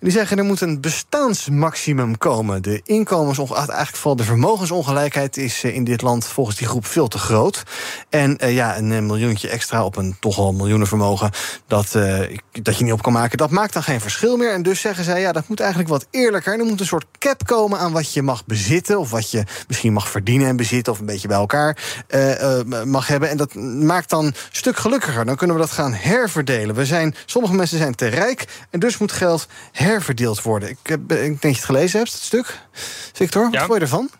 S2: Die zeggen er moet een bestaansmaximum komen. De inkomens, eigenlijk vooral de vermogensongelijkheid is eh, in dit land volgens die groep veel te groot. En eh, ja, een miljoentje extra op een toch al miljoenenvermogen dat, dat je niet op kan maken, dat maakt dan geen verschil meer. En dus zeggen zij, ja, dat moet eigenlijk wat eerlijker. Er moet een soort cap komen aan wat je mag bezitten, of wat je misschien mag verdienen en bezitten, of een beetje bij elkaar eh, eh, mag hebben. En dat maakt dan een stuk gelukkiger. Dan kunnen we dat gaan herverdelen. We zijn, sommige mensen zijn te rijk en dus moet geld herverdeeld worden. Ik, heb, ik denk dat je het gelezen hebt, het stuk. Victor, wat
S3: Ja.
S2: vond je ervan?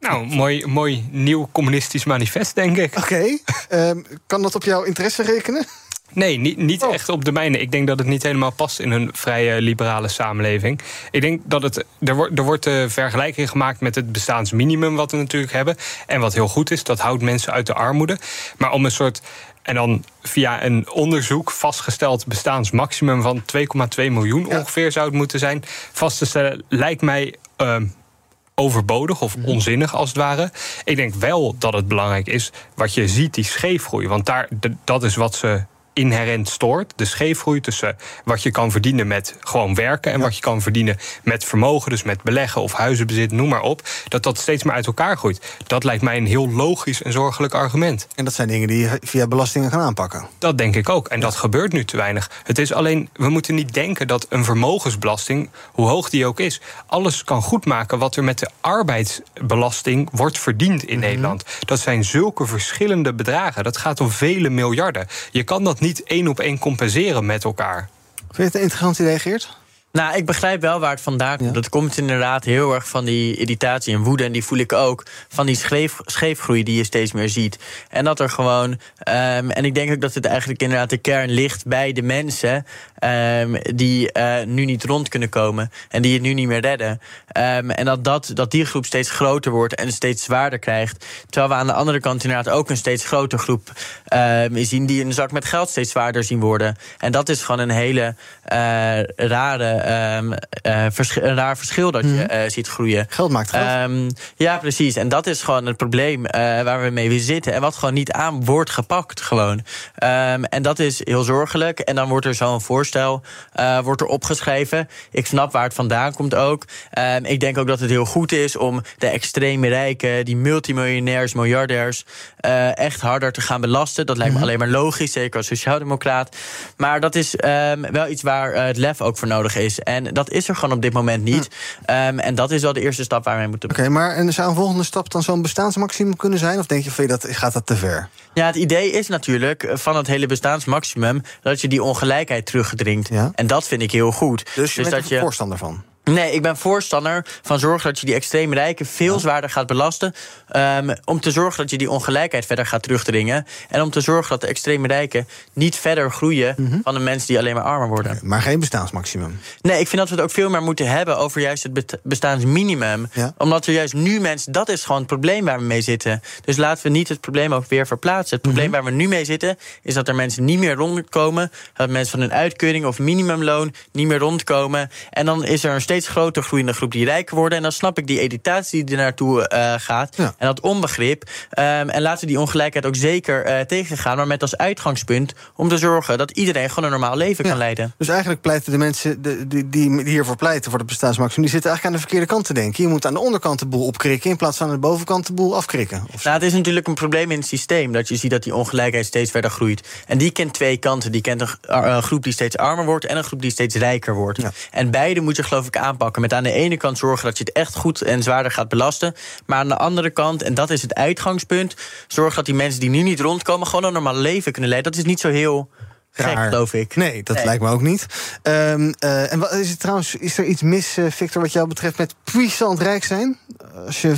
S3: Nou, mooi, mooi nieuw communistisch manifest, denk ik.
S2: Oké, ehm, kan dat op jouw interesse rekenen?
S3: Nee, niet, niet echt op de mijne. Ik denk dat het niet helemaal past in een vrije liberale samenleving. Ik denk dat het. Er wordt, er wordt de vergelijking gemaakt met het bestaansminimum wat we natuurlijk hebben. En wat heel goed is, dat houdt mensen uit de armoede. Maar om een soort. En dan via een onderzoek vastgesteld bestaansmaximum van 2,2 miljoen ongeveer zou het moeten zijn. Vast te stellen lijkt mij. ehm, overbodig of onzinnig als het ware. Ik denk wel dat het belangrijk is wat je ziet, die scheefgroei. Want daar, dat is wat ze inherent stoort. De scheefgroei tussen wat je kan verdienen met gewoon werken... en wat je kan verdienen met vermogen, dus met beleggen of huizenbezit, noem maar op. Dat dat steeds meer uit elkaar groeit. Dat lijkt mij een heel logisch en zorgelijk argument.
S2: En dat zijn dingen die je via belastingen gaan aanpakken.
S3: Dat denk ik ook. En dat gebeurt nu te weinig. Het is alleen, we moeten niet denken dat een vermogensbelasting, hoe hoog die ook is, alles kan goedmaken wat er met de arbeidsbelasting wordt verdiend in Nederland. Dat zijn zulke verschillende bedragen. Dat gaat om vele miljarden. Je kan dat niet één op één compenseren met elkaar.
S2: Vind je het een interessant idee, Geert?
S4: Nou, ik begrijp wel waar het vandaan komt. Dat komt inderdaad heel erg van die irritatie en woede. En die voel ik ook van die scheef, scheefgroei die je steeds meer ziet. En dat er gewoon. ehm, en ik denk ook dat het eigenlijk inderdaad de kern ligt bij de mensen. ehm, die eh, nu niet rond kunnen komen. En die het nu niet meer redden. Ehm, en dat, dat, dat die groep steeds groter wordt en steeds zwaarder krijgt. Terwijl we aan de andere kant inderdaad ook een steeds grotere groep zien. die een zak met geld steeds zwaarder zien worden. En dat is gewoon een hele eh, rare. Ehm, eh, een raar verschil dat je eh, ziet groeien.
S2: Geld maakt geld.
S4: Ehm, ja, precies. En dat is gewoon het probleem eh, waar we mee zitten. En wat gewoon niet aan wordt gepakt, gewoon. Ehm, en dat is heel zorgelijk. En dan wordt er zo'n voorstel wordt er opgeschreven. Ik snap waar het vandaan komt ook. Ik denk ook dat het heel goed is om de extreme rijken, die multimiljonairs, miljardairs, echt harder te gaan belasten. Dat lijkt me alleen maar logisch, zeker als sociaaldemocraat. Maar dat is wel iets waar het lef ook voor nodig is. En dat is er gewoon op dit moment niet. Ehm, en dat is wel de eerste stap waar we mee moeten
S2: Oké, maar en zou een volgende stap dan zo'n bestaansmaximum kunnen zijn? Of denk je, je dat, gaat dat te ver?
S4: Ja, het idee is natuurlijk eh, van het hele bestaansmaximum dat je die ongelijkheid teruggedringt. En dat vind ik heel goed.
S2: Dus je bent
S4: dat
S2: er voorstander van?
S4: Nee, ik ben voorstander van zorgen dat je die extreem rijken veel zwaarder gaat belasten. ehm, om te zorgen dat je die ongelijkheid verder gaat terugdringen. En om te zorgen dat de extreem rijken niet verder groeien van de mensen die alleen maar armer worden.
S2: Maar geen bestaansmaximum.
S4: Nee, ik vind dat we het ook veel meer moeten hebben over juist het bestaansminimum. Omdat er juist nu mensen, dat is gewoon het probleem waar we mee zitten. Dus laten we niet het probleem ook weer verplaatsen. Het probleem waar we nu mee zitten, is dat er mensen niet meer rondkomen. Dat mensen van hun uitkering of minimumloon niet meer rondkomen. En dan is er een steeds groter groeiende groep die rijker worden. En dan snap ik die editatie die er naartoe eh, gaat. En dat onbegrip. Ehm, en laten we die ongelijkheid ook zeker eh, tegengaan. Maar met als uitgangspunt om te zorgen dat iedereen gewoon een normaal leven kan leiden.
S2: Dus eigenlijk pleiten de mensen de- die, die, hiervoor pleiten voor het bestaansmaximum... die zitten eigenlijk aan de verkeerde kant te denken. Je moet aan de onderkant de boel opkrikken... in plaats van aan de bovenkant de boel afkrikken.
S4: Nou, het is natuurlijk een probleem in het systeem. Dat je ziet dat die ongelijkheid steeds verder groeit. En die kent twee kanten. Die kent een, een groep die steeds armer wordt en een groep die steeds rijker wordt. En beide moet je geloof ik aanpakken. Met aan de ene kant zorgen dat je het echt goed en zwaarder gaat belasten. Maar aan de andere kant, en dat is het uitgangspunt, zorg dat die mensen die nu niet rondkomen gewoon een normaal leven kunnen leiden. Dat is niet zo heel gek,
S2: Raar.
S4: geloof ik.
S2: Nee, dat lijkt me ook niet. Ehm, eh, en wat is het trouwens, is er iets mis, eh, Victor, wat jou betreft met puissant rijk zijn? Als je,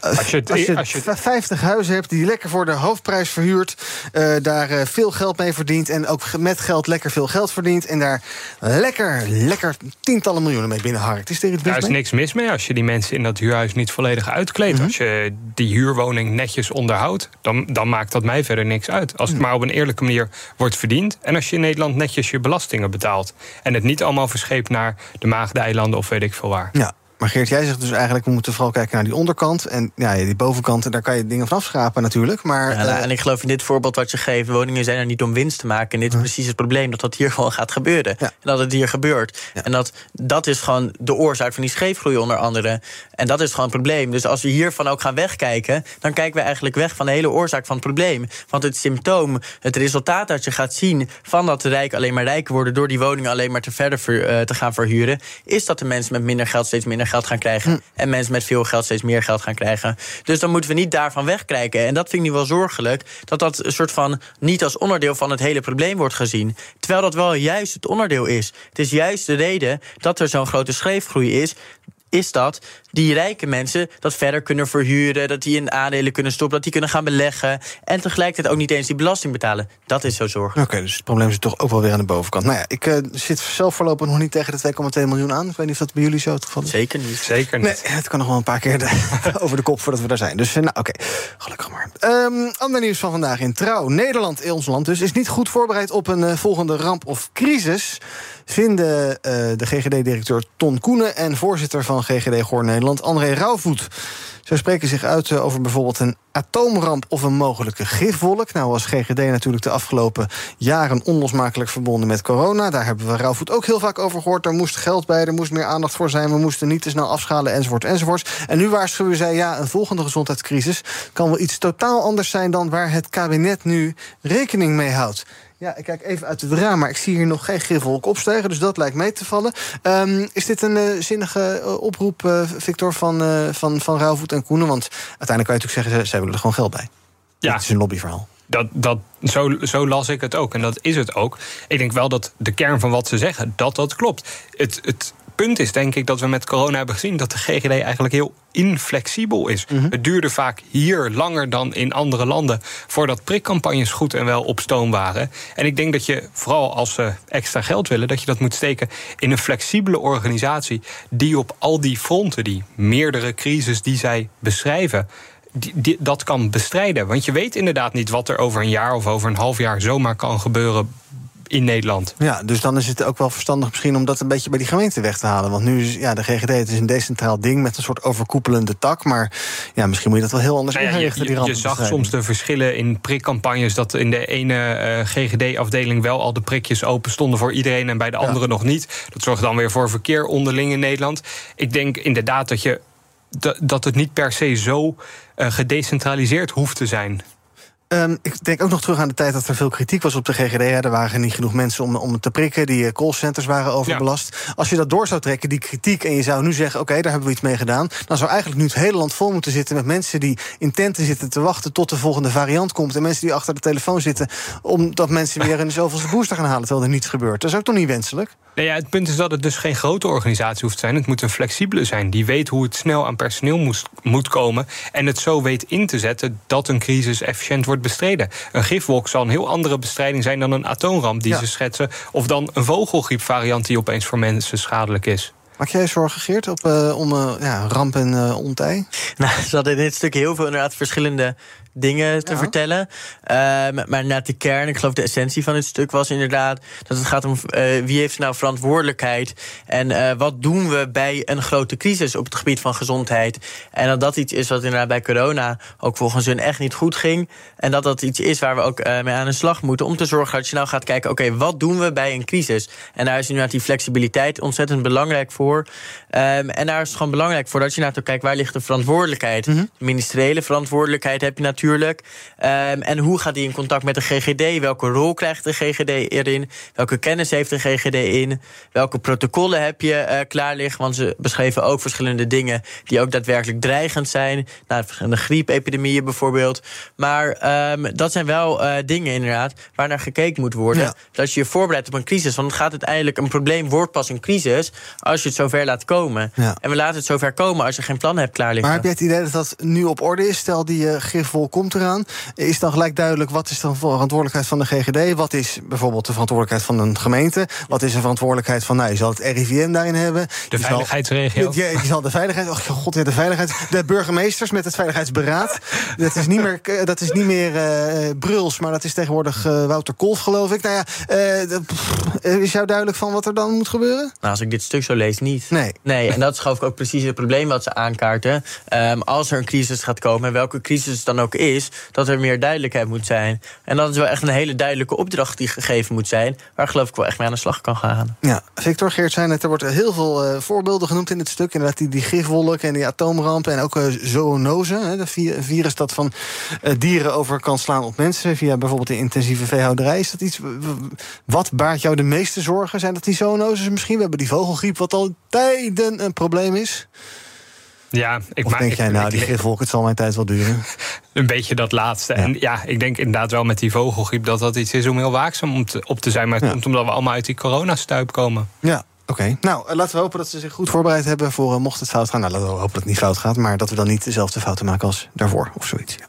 S3: Als je het-
S2: als je
S3: als je-
S2: v- 50 huizen hebt die lekker voor de hoofdprijs verhuurt, eh, daar eh, veel geld mee verdient en ook met geld lekker veel geld verdient en daar lekker, lekker tientallen miljoenen mee binnenharkt. Is er iets mis
S3: Daar is
S2: mee?
S3: niks mis mee als je die mensen in dat huurhuis niet volledig uitkleedt. Als je die huurwoning netjes onderhoudt, dan, dan maakt dat mij verder niks uit. Als het maar op een eerlijke manier wordt verdiend. En als je in Nederland netjes je belastingen betaalt. En het niet allemaal verscheept naar de Maagdeilanden of weet ik veel waar.
S2: Ja. Maar Geert, jij zegt dus eigenlijk... we moeten vooral kijken naar die onderkant. En ja, die bovenkant, daar kan je dingen van afschrapen natuurlijk. Maar,
S4: Ja, nou,
S2: eh,
S4: en ik geloof in dit voorbeeld wat je geeft, woningen zijn er niet om winst te maken. En dit is precies het probleem, dat dat hier gewoon gaat gebeuren. En dat het hier gebeurt. En dat, dat is gewoon de oorzaak van die scheefgroei onder andere. En dat is gewoon het probleem. Dus als we hiervan ook gaan wegkijken, dan kijken we eigenlijk weg van de hele oorzaak van het probleem. Want het symptoom, het resultaat dat je gaat zien van dat de rijken alleen maar rijker worden door die woningen alleen maar te verder ver- eh, te gaan verhuren, is dat de mensen met minder geld steeds minder geld gaan krijgen. En mensen met veel geld steeds meer geld gaan krijgen. Dus dan moeten we niet daarvan wegkijken. En dat vind ik nu wel zorgelijk. Dat dat een soort van niet als onderdeel van het hele probleem wordt gezien. Terwijl dat wel juist het onderdeel is. Het is juist de reden dat er zo'n grote scheefgroei is is dat die rijke mensen dat verder kunnen verhuren, dat die in aandelen kunnen stoppen, dat die kunnen gaan beleggen en tegelijkertijd ook niet eens die belasting betalen. Dat is zo zorgelijk.
S2: Oké, dus het probleem zit toch ook wel weer aan de bovenkant. Nou ja, ik uh, zit zelf voorlopig nog niet tegen de 2,2 miljoen aan. Ik weet niet of dat bij jullie zo het geval is.
S4: Zeker niet.
S3: Zeker niet.
S2: Nee, het kan nog wel een paar keer de, over de kop voordat we daar zijn. Dus nou, oké, gelukkig maar. Um, ander nieuws van vandaag in Trouw. Nederland, ons land dus, is niet goed voorbereid op een uh, volgende ramp of crisis vinden uh, de GGD-directeur Ton Koenen en voorzitter van GGD Goor Nederland, André Rauwvoet. Zij spreken zich uit over bijvoorbeeld een atoomramp of een mogelijke gifwolk. Nou was GGD natuurlijk de afgelopen jaren onlosmakelijk verbonden met corona. Daar hebben we Rauwvoet ook heel vaak over gehoord. Er moest geld bij, er moest meer aandacht voor zijn. We moesten niet te snel afschalen, enzovoort, enzovoort. En nu waarschuwen zij, ja, een volgende gezondheidscrisis... kan wel iets totaal anders zijn dan waar het kabinet nu rekening mee houdt. Ja, ik kijk even uit het raam, maar ik zie hier nog geen gifwolk opstijgen. Dus dat lijkt mee te vallen. Um, is dit een uh, zinnige uh, oproep, uh, Victor, van, van, van Rauwvoet en Koenen? Want uiteindelijk kan je natuurlijk zeggen, zij willen er gewoon geld bij. Ja. Het is een lobbyverhaal.
S3: Dat, dat, zo, zo las ik het ook. En dat is het ook. Ik denk wel dat de kern van wat ze zeggen, dat dat klopt. Het, het punt is denk ik dat we met corona hebben gezien dat de GGD eigenlijk heel inflexibel is. Mm -hmm. Het duurde vaak hier langer dan in andere landen voordat prikcampagnes goed en wel op stoom waren. En ik denk dat je vooral als ze extra geld willen, dat je dat moet steken in een flexibele organisatie die op al die fronten, die meerdere crisis die zij beschrijven, die, die, dat kan bestrijden. Want je weet inderdaad niet wat er over een jaar of over een half jaar zomaar kan gebeuren in Nederland.
S2: Ja, dus dan is het ook wel verstandig misschien om dat een beetje bij die gemeente weg te halen. Want nu is ja, de GGD het is een decentraal ding met een soort overkoepelende tak. Maar ja, misschien moet je dat wel heel anders nou ja, inrichten.
S3: Je, je, je zag soms de verschillen in prikcampagnes. Dat in de ene uh, GGD-afdeling wel al de prikjes open stonden voor iedereen en bij de andere nog niet. Dat zorgt dan weer voor verkeer onderling in Nederland. Ik denk inderdaad dat je dat het niet per se zo uh, gedecentraliseerd hoeft te zijn.
S2: Um, ik denk ook nog terug aan de tijd dat er veel kritiek was op de GGD. Er waren niet genoeg mensen om, om te prikken. Die callcenters waren overbelast. Ja. Als je dat door zou trekken, die kritiek, en je zou nu zeggen... oké, okay, daar hebben we iets mee gedaan... dan zou eigenlijk nu het hele land vol moeten zitten... met mensen die in tenten zitten te wachten tot de volgende variant komt... en mensen die achter de telefoon zitten... omdat mensen weer een zoveelste booster gaan halen... terwijl er niets gebeurt. Dat is ook toch niet wenselijk?
S3: Nee, ja, het punt is dat het dus geen grote organisatie hoeft te zijn. Het moet een flexibele zijn. Die weet hoe het snel aan personeel moest, moet komen... en het zo weet in te zetten dat een crisis efficiënt wordt bestreden. Een gifwolk zal een heel andere bestrijding zijn dan een atoomramp die ja. ze schetsen. Of dan een vogelgriepvariant die opeens voor mensen schadelijk is.
S2: Maak jij zorgen, Geert, op, uh, om uh, ja, ramp en uh, ontij?
S4: Nou, ze hadden in dit stuk heel veel inderdaad verschillende dingen te ja. vertellen. Uh, maar net de kern, ik geloof de essentie van het stuk was inderdaad dat het gaat om uh, wie heeft nou verantwoordelijkheid en uh, wat doen we bij een grote crisis op het gebied van gezondheid. En dat dat iets is wat inderdaad bij corona ook volgens hun echt niet goed ging. En dat dat iets is waar we ook mee aan de slag moeten om te zorgen dat je nou gaat kijken, oké, okay, wat doen we bij een crisis? En daar is inderdaad die flexibiliteit ontzettend belangrijk voor. Um, en daar is het gewoon belangrijk voor dat je naar kijkt waar ligt de verantwoordelijkheid. Mm -hmm. De ministeriële verantwoordelijkheid heb je natuurlijk natuurlijk. Um, en hoe gaat die in contact met de GGD? Welke rol krijgt de GGD erin? Welke kennis heeft de GGD in? Welke protocollen heb je uh, klaar liggen? Want ze beschreven ook verschillende dingen die ook daadwerkelijk dreigend zijn. Nou, verschillende griepepidemieën bijvoorbeeld. Maar um, dat zijn wel uh, dingen inderdaad waar naar gekeken moet worden. Ja. Dat je je voorbereidt op een crisis. Want het gaat uiteindelijk, een probleem wordt pas een crisis als je het zover laat komen. Ja. En we laten het zover komen als je geen plan hebt klaar liggen.
S2: Maar heb jij het idee dat dat nu op orde is? Stel die uh, gifwolk komt eraan. Is dan gelijk duidelijk wat is de verantwoordelijkheid van de GGD? Wat is bijvoorbeeld de verantwoordelijkheid van een gemeente? Wat is de verantwoordelijkheid van, nou, je zal het RIVM daarin hebben.
S3: De je veiligheidsregio.
S2: Zal, je, je zal de veiligheid, oh god, ja, de veiligheid. De burgemeesters met het veiligheidsberaad. dat is niet meer, dat is niet meer uh, Bruls, maar dat is tegenwoordig uh, Wouter Kolf, geloof ik. Nou ja, uh, is jou duidelijk van wat er dan moet gebeuren?
S4: Nou, als ik dit stuk zo lees, niet.
S2: Nee.
S4: Nee, en dat is geloof ik ook precies het probleem wat ze aankaarten. Um, als er een crisis gaat komen, en welke crisis het dan ook is, dat er meer duidelijkheid moet zijn. En dat is wel echt een hele duidelijke opdracht die gegeven moet zijn, waar geloof ik wel echt mee aan de slag kan gaan.
S2: Ja, Victor Geert zei het, er wordt heel veel uh, voorbeelden genoemd in het stuk. Inderdaad, die, die gifwolk en die atoomrampen en ook uh, zoonose, hè, de virus dat van uh, dieren over kan slaan op mensen via bijvoorbeeld de intensieve veehouderij. Is dat iets, wat baart jou de meeste zorgen? Zijn dat die zoonoses misschien? We hebben die vogelgriep wat al tijden een probleem is.
S3: Ja, ik
S2: of denk
S3: ik,
S2: jij, nou,
S3: ik,
S2: die gifwolk, het zal mijn tijd wel duren?
S3: Een beetje dat laatste. Ja. En ja, ik denk inderdaad wel met die vogelgriep... dat dat iets is om heel waakzaam om te, op te zijn. Maar het ja. komt omdat we allemaal uit die coronastuip komen.
S2: Ja, Oké, nou eh, laten we hopen dat ze zich goed voorbereid hebben voor uh, mocht het fout gaan. Nou, laten we hopen dat het niet fout gaat, maar dat we dan niet dezelfde fouten maken als daarvoor of zoiets. Ja.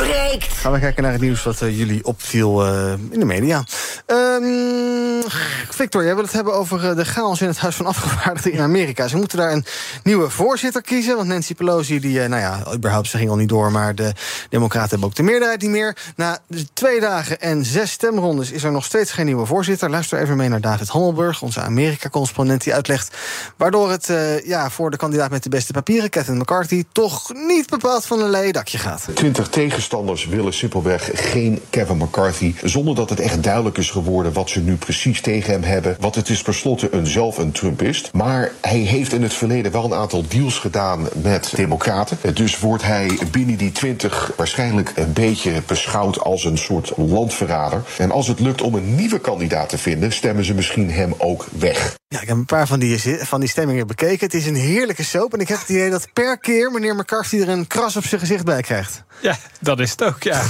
S1: breekt.
S2: Gaan we kijken naar het nieuws wat uh, jullie opviel uh, in de media. Um, Victor, jij wil het hebben over uh, de chaos in het Huis van Afgevaardigden in Amerika. Ze moeten daar een nieuwe voorzitter kiezen. Want Nancy Pelosi, die, nou ja, überhaupt, ze ging al niet door. Maar de Democraten hebben ook de meerderheid niet meer. Na twee dagen en zes stemrondes is er nog steeds geen nieuwe voorzitter. Luister even mee naar David Hammelburg, onze Amerika-correspondent, die uitlegt. Waardoor het ja, voor de kandidaat met de beste papieren, Kevin McCarthy, toch niet bepaald van een leien dakje gaat.
S10: 20 tegenstanders willen simpelweg geen Kevin McCarthy. Zonder dat het echt duidelijk is geworden wat ze nu precies tegen hem hebben. Want het is per slotte een, zelf een Trumpist. Maar hij heeft in het verleden wel een aantal deals gedaan met Democraten. Dus wordt hij binnen die 20 waarschijnlijk een beetje beschouwd als een soort landverrader. En als het lukt om een nieuwe kandidaat te vinden, stemmen ze misschien hem ook weg.
S2: Ja, ik heb een paar van die, van die stemmingen bekeken. Het is een heerlijke soap. En ik heb het idee dat per keer meneer McCarthy er een kras op zijn gezicht bij krijgt.
S3: Ja, dat is het ook, ja.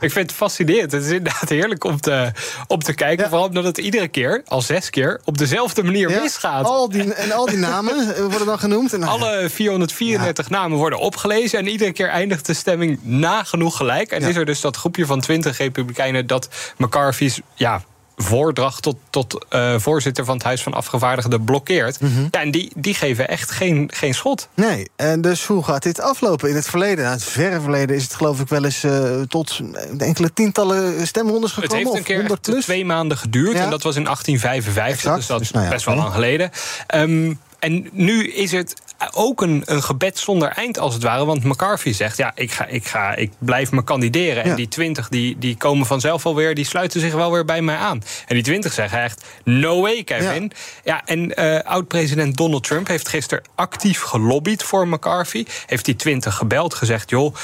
S3: ik vind het fascinerend. Het is inderdaad heerlijk om te, om te kijken. Vooral omdat het iedere keer, al zes keer, op dezelfde manier ja, misgaat.
S2: Al die, en al die namen worden dan genoemd. En
S3: Alle 434 namen worden opgelezen. En iedere keer eindigt de stemming nagenoeg gelijk. En is er dus dat groepje van 20 republikeinen dat McCarthy's... Ja, voordracht tot, tot uh, voorzitter van het Huis van Afgevaardigden blokkeert. Mm -hmm. ja, en die, die geven echt geen, geen schot.
S2: Nee, en dus hoe gaat dit aflopen? In het verleden, nou, het verre verleden, is het geloof ik wel eens uh, tot enkele tientallen stemrondes gekomen.
S3: Het heeft een keer echt twee maanden geduurd. Ja. En dat was in 1855, exact. dus dat is dus, nou ja, best wel lang geleden. Um, en nu is het ook een, een gebed zonder eind, als het ware. Want McCarthy zegt, ja, ik, ga, ik, ga, ik blijf me kandideren. Ja. En die twintig die, die komen vanzelf alweer, die sluiten zich wel weer bij mij aan. En die twintig zeggen echt, no way, Kevin. Ja, ja en uh, oud-president Donald Trump heeft gisteren actief gelobbyd voor McCarthy. Heeft die twintig gebeld, gezegd, joh,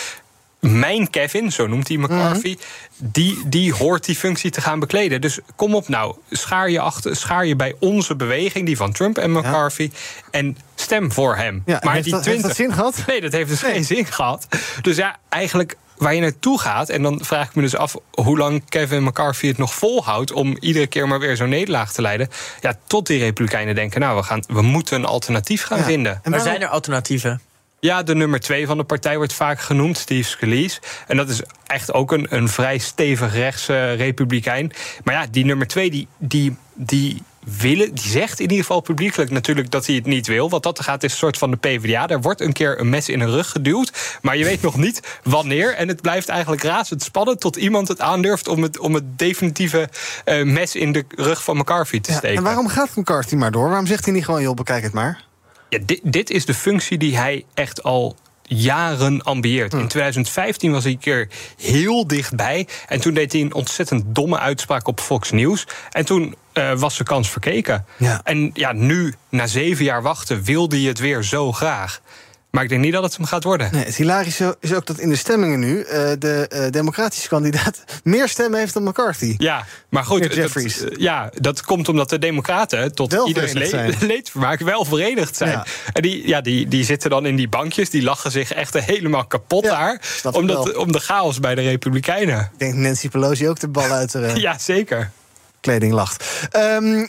S3: mijn Kevin, zo noemt hij McCarthy, mm -hmm. die, die hoort die functie te gaan bekleden. Dus kom op nou, schaar je, achter, schaar je bij onze beweging, die van Trump en McCarthy, ja. en stem voor hem.
S2: Ja, maar heeft, die dat, 20... heeft dat zin gehad?
S3: Nee, dat heeft dus nee. geen zin gehad. Dus ja, eigenlijk waar je naartoe gaat, en dan vraag ik me dus af hoe lang Kevin McCarthy het nog volhoudt om iedere keer maar weer zo'n nederlaag te leiden. Ja, tot die Republikeinen denken, nou, we, gaan, we moeten een alternatief gaan ja. vinden.
S4: En maar zijn er alternatieven?
S3: Ja, de nummer twee van de partij wordt vaak genoemd, Steve Scalise. En dat is echt ook een, een vrij stevig rechtse republikein. Maar ja, die nummer twee, die, die, die, willen, die zegt in ieder geval publiekelijk natuurlijk dat hij het niet wil. Want dat gaat is een soort van de PvdA. Er wordt een keer een mes in de rug geduwd. Maar je weet nog niet wanneer. En het blijft eigenlijk razend spannend tot iemand het aandurft om het, om het definitieve uh, mes in de rug van McCarthy te
S2: ja,
S3: steken.
S2: En waarom gaat McCarthy maar door? Waarom zegt hij niet gewoon, joh, bekijk het maar?
S3: Ja, dit, dit is de functie die hij echt al jaren ambieert. In 2015 was hij een keer heel dichtbij. En toen deed hij een ontzettend domme uitspraak op Fox News. En toen uh, was de kans verkeken.
S2: Ja.
S3: En ja, nu, na zeven jaar wachten, wilde hij het weer zo graag. Maar ik denk niet dat het hem gaat worden.
S2: Nee, het hilarische is ook dat in de stemmingen nu... Uh, de uh, democratische kandidaat meer stemmen heeft dan McCarthy.
S3: Ja, maar goed, dat, uh, ja, dat komt omdat de democraten... tot wel ieders le leedvermaak wel verenigd zijn. Ja. En die, ja, die, die zitten dan in die bankjes, die lachen zich echt helemaal kapot ja, daar... Omdat, om de chaos bij de Republikeinen.
S2: Ik denk Nancy Pelosi ook de bal uit te
S3: Ja, zeker
S2: kleding lacht. Um,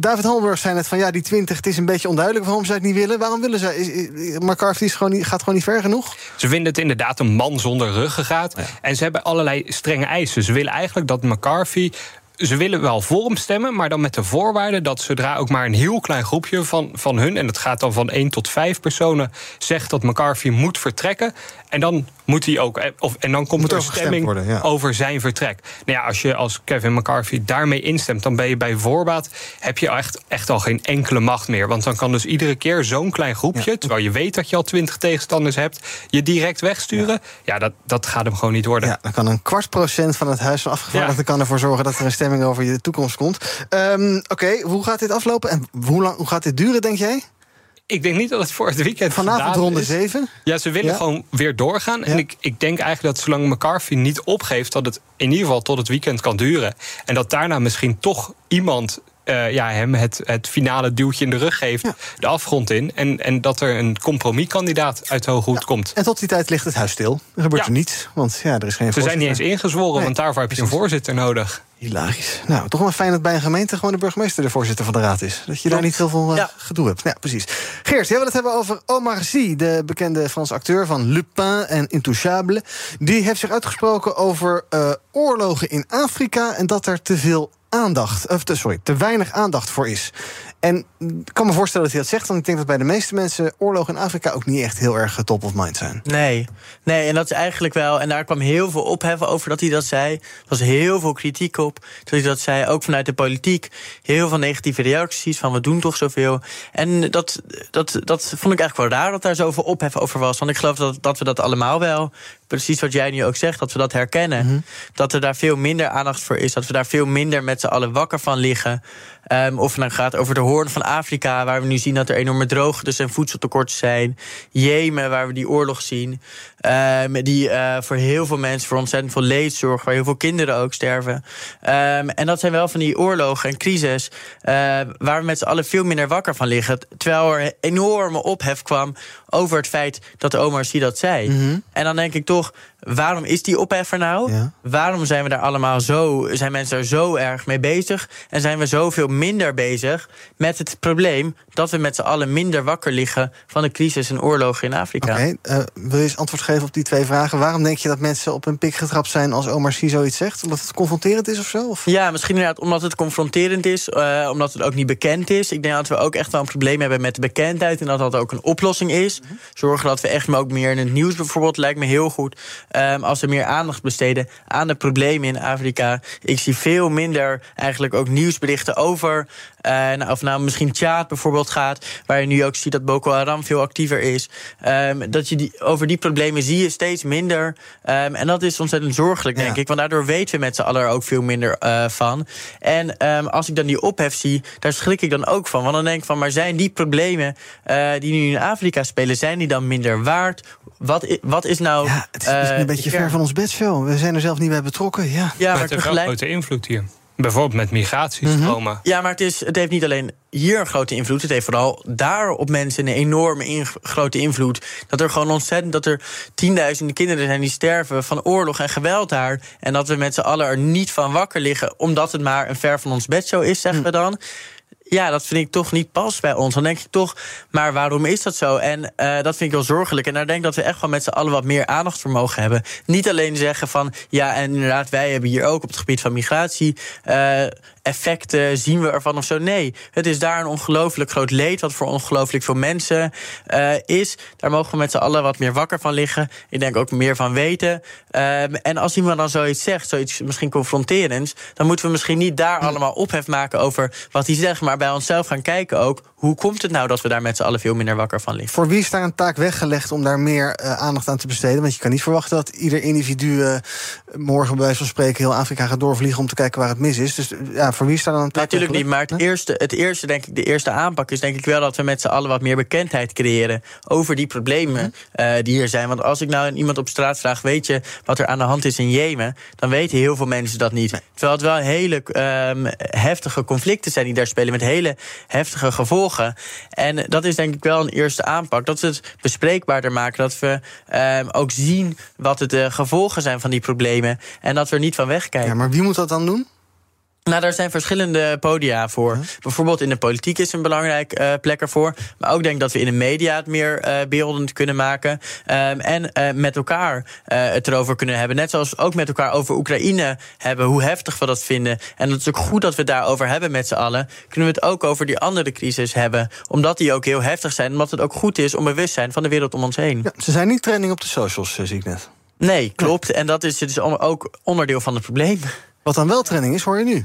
S2: David Holberg zei net van ja, die 20, het is een beetje onduidelijk waarom ze het niet willen. Waarom willen ze? Is, McCarthy is gewoon niet, gaat gewoon niet ver genoeg?
S3: Ze vinden het inderdaad een man zonder ruggengraat. Ja. En ze hebben allerlei strenge eisen. Ze willen eigenlijk dat McCarthy ze willen wel voor hem stemmen, maar dan met de voorwaarde dat zodra ook maar een heel klein groepje van, van hun, en dat gaat dan van één tot vijf personen, zegt dat McCarthy moet vertrekken. En dan moet hij ook. Of, en dan komt
S2: moet
S3: er een stemming
S2: worden, ja.
S3: over zijn vertrek. Nou ja, als je als Kevin McCarthy daarmee instemt, dan ben je bij voorbaat. heb je echt, echt al geen enkele macht meer. Want dan kan dus iedere keer zo'n klein groepje. Ja. terwijl je weet dat je al twintig tegenstanders hebt. je direct wegsturen. Ja, ja dat, dat gaat hem gewoon niet worden.
S2: Ja, dan kan een kwart procent van het Huis van Afgevaardigden kan ervoor zorgen dat er een stemming over je toekomst komt. Um, Oké, okay, hoe gaat dit aflopen en hoe, lang, hoe gaat dit duren, denk jij?
S3: Ik denk niet dat het voor het weekend
S2: Vanavond ronde
S3: is.
S2: 7.
S3: Ja, ze willen
S2: Ja.
S3: gewoon weer doorgaan. En ik, ik denk eigenlijk dat zolang McCarthy niet opgeeft... dat het in ieder geval tot het weekend kan duren. En dat daarna misschien toch iemand... eh, ja, hem het, het finale duwtje in de rug geeft, de afgrond in. En, en dat er een compromiskandidaat uit de hoge hoed komt.
S2: En tot die tijd ligt het huis stil. Er gebeurt
S3: Ja.
S2: er niets, want ja, er is geen
S3: Ze zijn niet eens ingezworen,
S2: Nee,
S3: want daarvoor heb je een voorzitter nodig.
S2: Hilarisch. Nou, toch wel fijn dat bij een gemeente gewoon de burgemeester de voorzitter van de raad is. Dat je daar niet veel eh, gedoe hebt. Ja, precies. Geert, jij wil het hebben over Omar Sy, de bekende Franse acteur van Lupin en Intouchable. Die heeft zich uitgesproken over eh, oorlogen in Afrika en dat er te veel aandacht, of te, sorry, te weinig aandacht voor is. En ik kan me voorstellen dat hij dat zegt, want ik denk dat bij de meeste mensen oorlogen in Afrika ook niet echt heel erg top of mind zijn.
S4: Nee, nee, en dat is eigenlijk wel. En daar kwam heel veel ophef over dat hij dat zei. Er was heel veel kritiek op dat hij dat zei, ook vanuit de politiek. Heel veel negatieve reacties van we doen toch zoveel. En dat, dat, dat vond ik eigenlijk wel raar dat daar zoveel ophef over was. Want ik geloof dat, dat we dat allemaal wel. Precies wat jij nu ook zegt, dat we dat herkennen. Dat er daar veel minder aandacht voor is. Dat we daar veel minder met z'n allen wakker van liggen. Ehm, of het nou gaat over de hoorn van Afrika, waar we nu zien dat er enorme droogtes en voedseltekorten zijn. Jemen, waar we die oorlog zien. Ehm, die eh, voor heel veel mensen voor ontzettend veel leed zorgt, waar heel veel kinderen ook sterven. Ehm, en dat zijn wel van die oorlogen en crisis eh, waar we met z'n allen veel minder wakker van liggen. Terwijl er enorme ophef kwam over het feit dat Omar Sy dat zei. En dan denk ik toch, waarom is die ophef er nou? Waarom zijn we daar allemaal zo, zijn mensen daar zo erg mee bezig? En zijn we zoveel minder bezig met het probleem dat we met z'n allen minder wakker liggen van de crisis en oorlogen in Afrika?
S2: Oké, eh, wil je eens antwoord geven op die twee vragen? Waarom denk je dat mensen op een pik getrapt zijn als Omar Sy zoiets zegt? Omdat het confronterend is of zo? Of?
S4: Ja, misschien inderdaad omdat het confronterend is, eh, omdat het ook niet bekend is. Ik denk dat we ook echt wel een probleem hebben met de bekendheid en dat dat ook een oplossing is. Zorgen dat we echt ook meer in het nieuws bijvoorbeeld lijkt me heel goed. Ehm, als we meer aandacht besteden aan de problemen in Afrika. Ik zie veel minder eigenlijk ook nieuwsberichten over. nou, of nou misschien Tjaad bijvoorbeeld gaat, waar je nu ook ziet dat Boko Haram veel actiever is. Ehm, dat je die, over die problemen zie je steeds minder. Ehm, en dat is ontzettend zorgelijk, denk ik. Want daardoor weten we met z'n allen er ook veel minder eh, van. En ehm, als ik dan die ophef zie, daar schrik ik dan ook van. Want dan denk ik van, maar zijn die problemen eh, die nu in Afrika spelen, zijn die dan minder waard? Wat, wat is nou.
S2: Het is een beetje ver van ons bedshow. We zijn er zelf niet bij betrokken. Ja,
S4: Ja, maar
S3: wel
S4: tegelijk.
S3: grote invloed hier. Bijvoorbeeld met migratiestromen.
S4: Ja, maar het, is, het heeft niet alleen hier een grote invloed. Het heeft vooral daar op mensen een enorme in- grote invloed. Dat er gewoon ontzettend, dat er tienduizenden kinderen zijn die sterven van oorlog en geweld daar. En dat we met z'n allen er niet van wakker liggen, omdat het maar een ver van ons bedshow is, zeggen we dan. Ja, dat vind ik toch niet pas bij ons. Dan denk ik toch, maar waarom is dat zo? En eh, dat vind ik wel zorgelijk. En daar denk ik dat we echt wel met z'n allen wat meer aandacht voor mogen hebben. Niet alleen zeggen van, ja, en inderdaad, wij hebben hier ook op het gebied van migratie eh, effecten, zien we ervan of zo. Nee, het is daar een ongelooflijk groot leed, wat voor ongelooflijk veel mensen eh, is. Daar mogen we met z'n allen wat meer wakker van liggen. Ik denk ook meer van weten. Ehm, en als iemand dan zoiets zegt, zoiets misschien confronterends, dan moeten we misschien niet daar allemaal ophef maken over wat hij zegt, maar bij onszelf gaan kijken ook. Hoe komt het nou dat we daar met z'n allen veel minder wakker van liggen?
S2: Voor wie is daar een taak weggelegd om daar meer eh, aandacht aan te besteden? Want je kan niet verwachten dat ieder individu eh, morgen bij wijze van spreken heel Afrika gaat doorvliegen om te kijken waar het mis is. Dus ja, voor wie is daar dan een taak
S4: Natuurlijk niet, maar het eerste, het eerste, denk ik, de eerste aanpak is denk ik wel dat we met z'n allen wat meer bekendheid creëren over die problemen eh, die hier zijn. Want als ik nou iemand op straat vraag, weet je wat er aan de hand is in Jemen, dan weten heel veel mensen dat niet. Terwijl het wel hele ehm, heftige conflicten zijn die daar spelen met hele heftige gevolgen. En dat is denk ik wel een eerste aanpak. Dat we het bespreekbaarder maken, dat we ehm, ook zien wat de gevolgen zijn van die problemen en dat we er niet van wegkijken.
S2: Ja, maar wie moet dat dan doen?
S4: Nou, daar zijn verschillende podia voor. Bijvoorbeeld in de politiek is een belangrijk eh, plek ervoor. Maar ook denk ik dat we in de media het meer eh, beeldend kunnen maken. Ehm, en eh, met elkaar het erover kunnen hebben. Net zoals we ook met elkaar over Oekraïne hebben. Hoe heftig we dat vinden. En dat is ook goed dat we het daarover hebben met z'n allen. Kunnen we het ook over die andere crisis hebben. Omdat die ook heel heftig zijn. Omdat het ook goed is om bewust zijn van de wereld om ons heen.
S2: Ja, ze zijn niet trending op de socials, zie ik net.
S4: Nee, klopt. En dat is dus ook onderdeel van het probleem.
S2: Wat dan wel trending is, hoor je nu.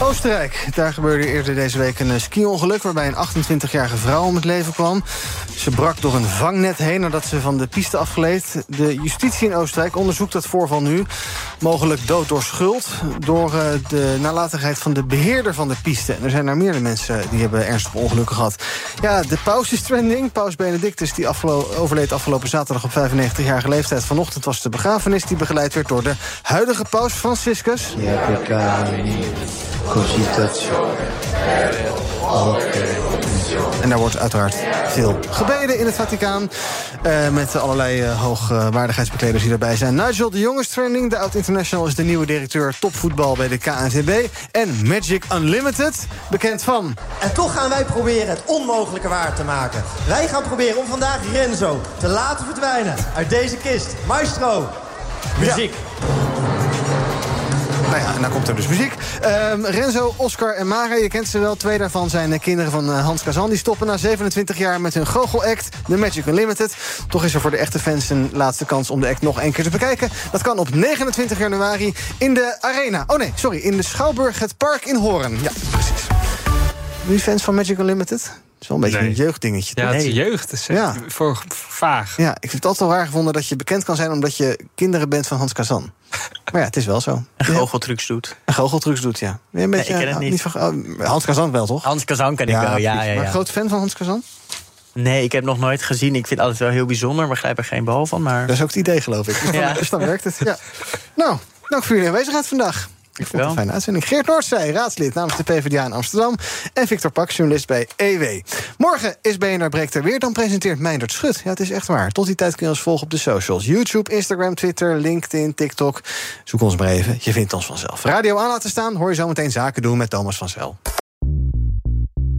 S2: Oostenrijk. Daar gebeurde eerder deze week een ski-ongeluk... waarbij een 28-jarige vrouw om het leven kwam. Ze brak door een vangnet heen nadat ze van de piste afgleed. De justitie in Oostenrijk onderzoekt dat voorval nu. Mogelijk dood door schuld. Door uh, de nalatigheid van de beheerder van de piste. En er zijn er meerdere mensen die hebben ernstige ongelukken gehad. Ja, de paus is trending. Paus Benedictus die overleed afgelopen zaterdag op 95-jarige leeftijd. Vanochtend was de begrafenis die begeleid werd door de huidige paus Franciscus. Ja, en daar wordt uiteraard veel gebeden in het Vaticaan. Uh, met allerlei uh, hoogwaardigheidsbekleders die erbij zijn. Nigel de Jong is trending. De oud-international is de nieuwe directeur topvoetbal bij de KNVB. En Magic Unlimited, bekend van...
S11: En toch gaan wij proberen het onmogelijke waar te maken. Wij gaan proberen om vandaag Renzo te laten verdwijnen uit deze kist. Maestro, muziek.
S2: Nou ja, en dan komt er dus muziek. Um, Renzo, Oscar en Mara, je kent ze wel. Twee daarvan zijn de kinderen van uh, Hans Kazan. Die stoppen na 27 jaar met hun goochelact, The Magic Unlimited. Toch is er voor de echte fans een laatste kans om de act nog één keer te bekijken. Dat kan op 29 januari in de Arena. Oh nee, sorry, in de Schouwburg, het park in Hoorn. Ja, precies. Wie fans van Magic Unlimited? Is wel een beetje een jeugddingetje.
S3: Ja, het is jeugd. is ja. voor vaag.
S2: Ja, ik heb het altijd wel raar gevonden dat je bekend kan zijn... omdat je kinderen bent van Hans Kazan. Maar ja, het is wel zo.
S4: En goocheltrucs doet.
S2: En goocheltrucs doet, ja. Een beetje,
S4: nee, ik ken het niet.
S2: van, oh, Hans Kazan wel, toch?
S4: Hans Kazan ken ik wel, ja. ja, ja.
S2: Maar groot fan van Hans Kazan?
S4: Nee, ik heb nog nooit gezien. Ik vind het altijd wel heel bijzonder, maar begrijp er geen behal van. Maar...
S2: Dat is ook het idee, geloof ik. Dus dan, dus dan werkt het. Ja. Nou, dank voor jullie aanwezigheid vandaag. Ik vond het een fijne uitzending. Geert Noordzij, raadslid namens de PvdA in Amsterdam. En Victor Pak, journalist bij EW. Morgen is BNR Breekt er weer. Dan presenteert Meindert Schut. Ja, het is echt waar. Tot die tijd kun je ons volgen op de socials. YouTube, Instagram, Twitter, LinkedIn, TikTok. Zoek ons maar even. Je vindt ons vanzelf. Radio aan laten staan. Hoor je zo meteen zaken doen met Thomas van Zel.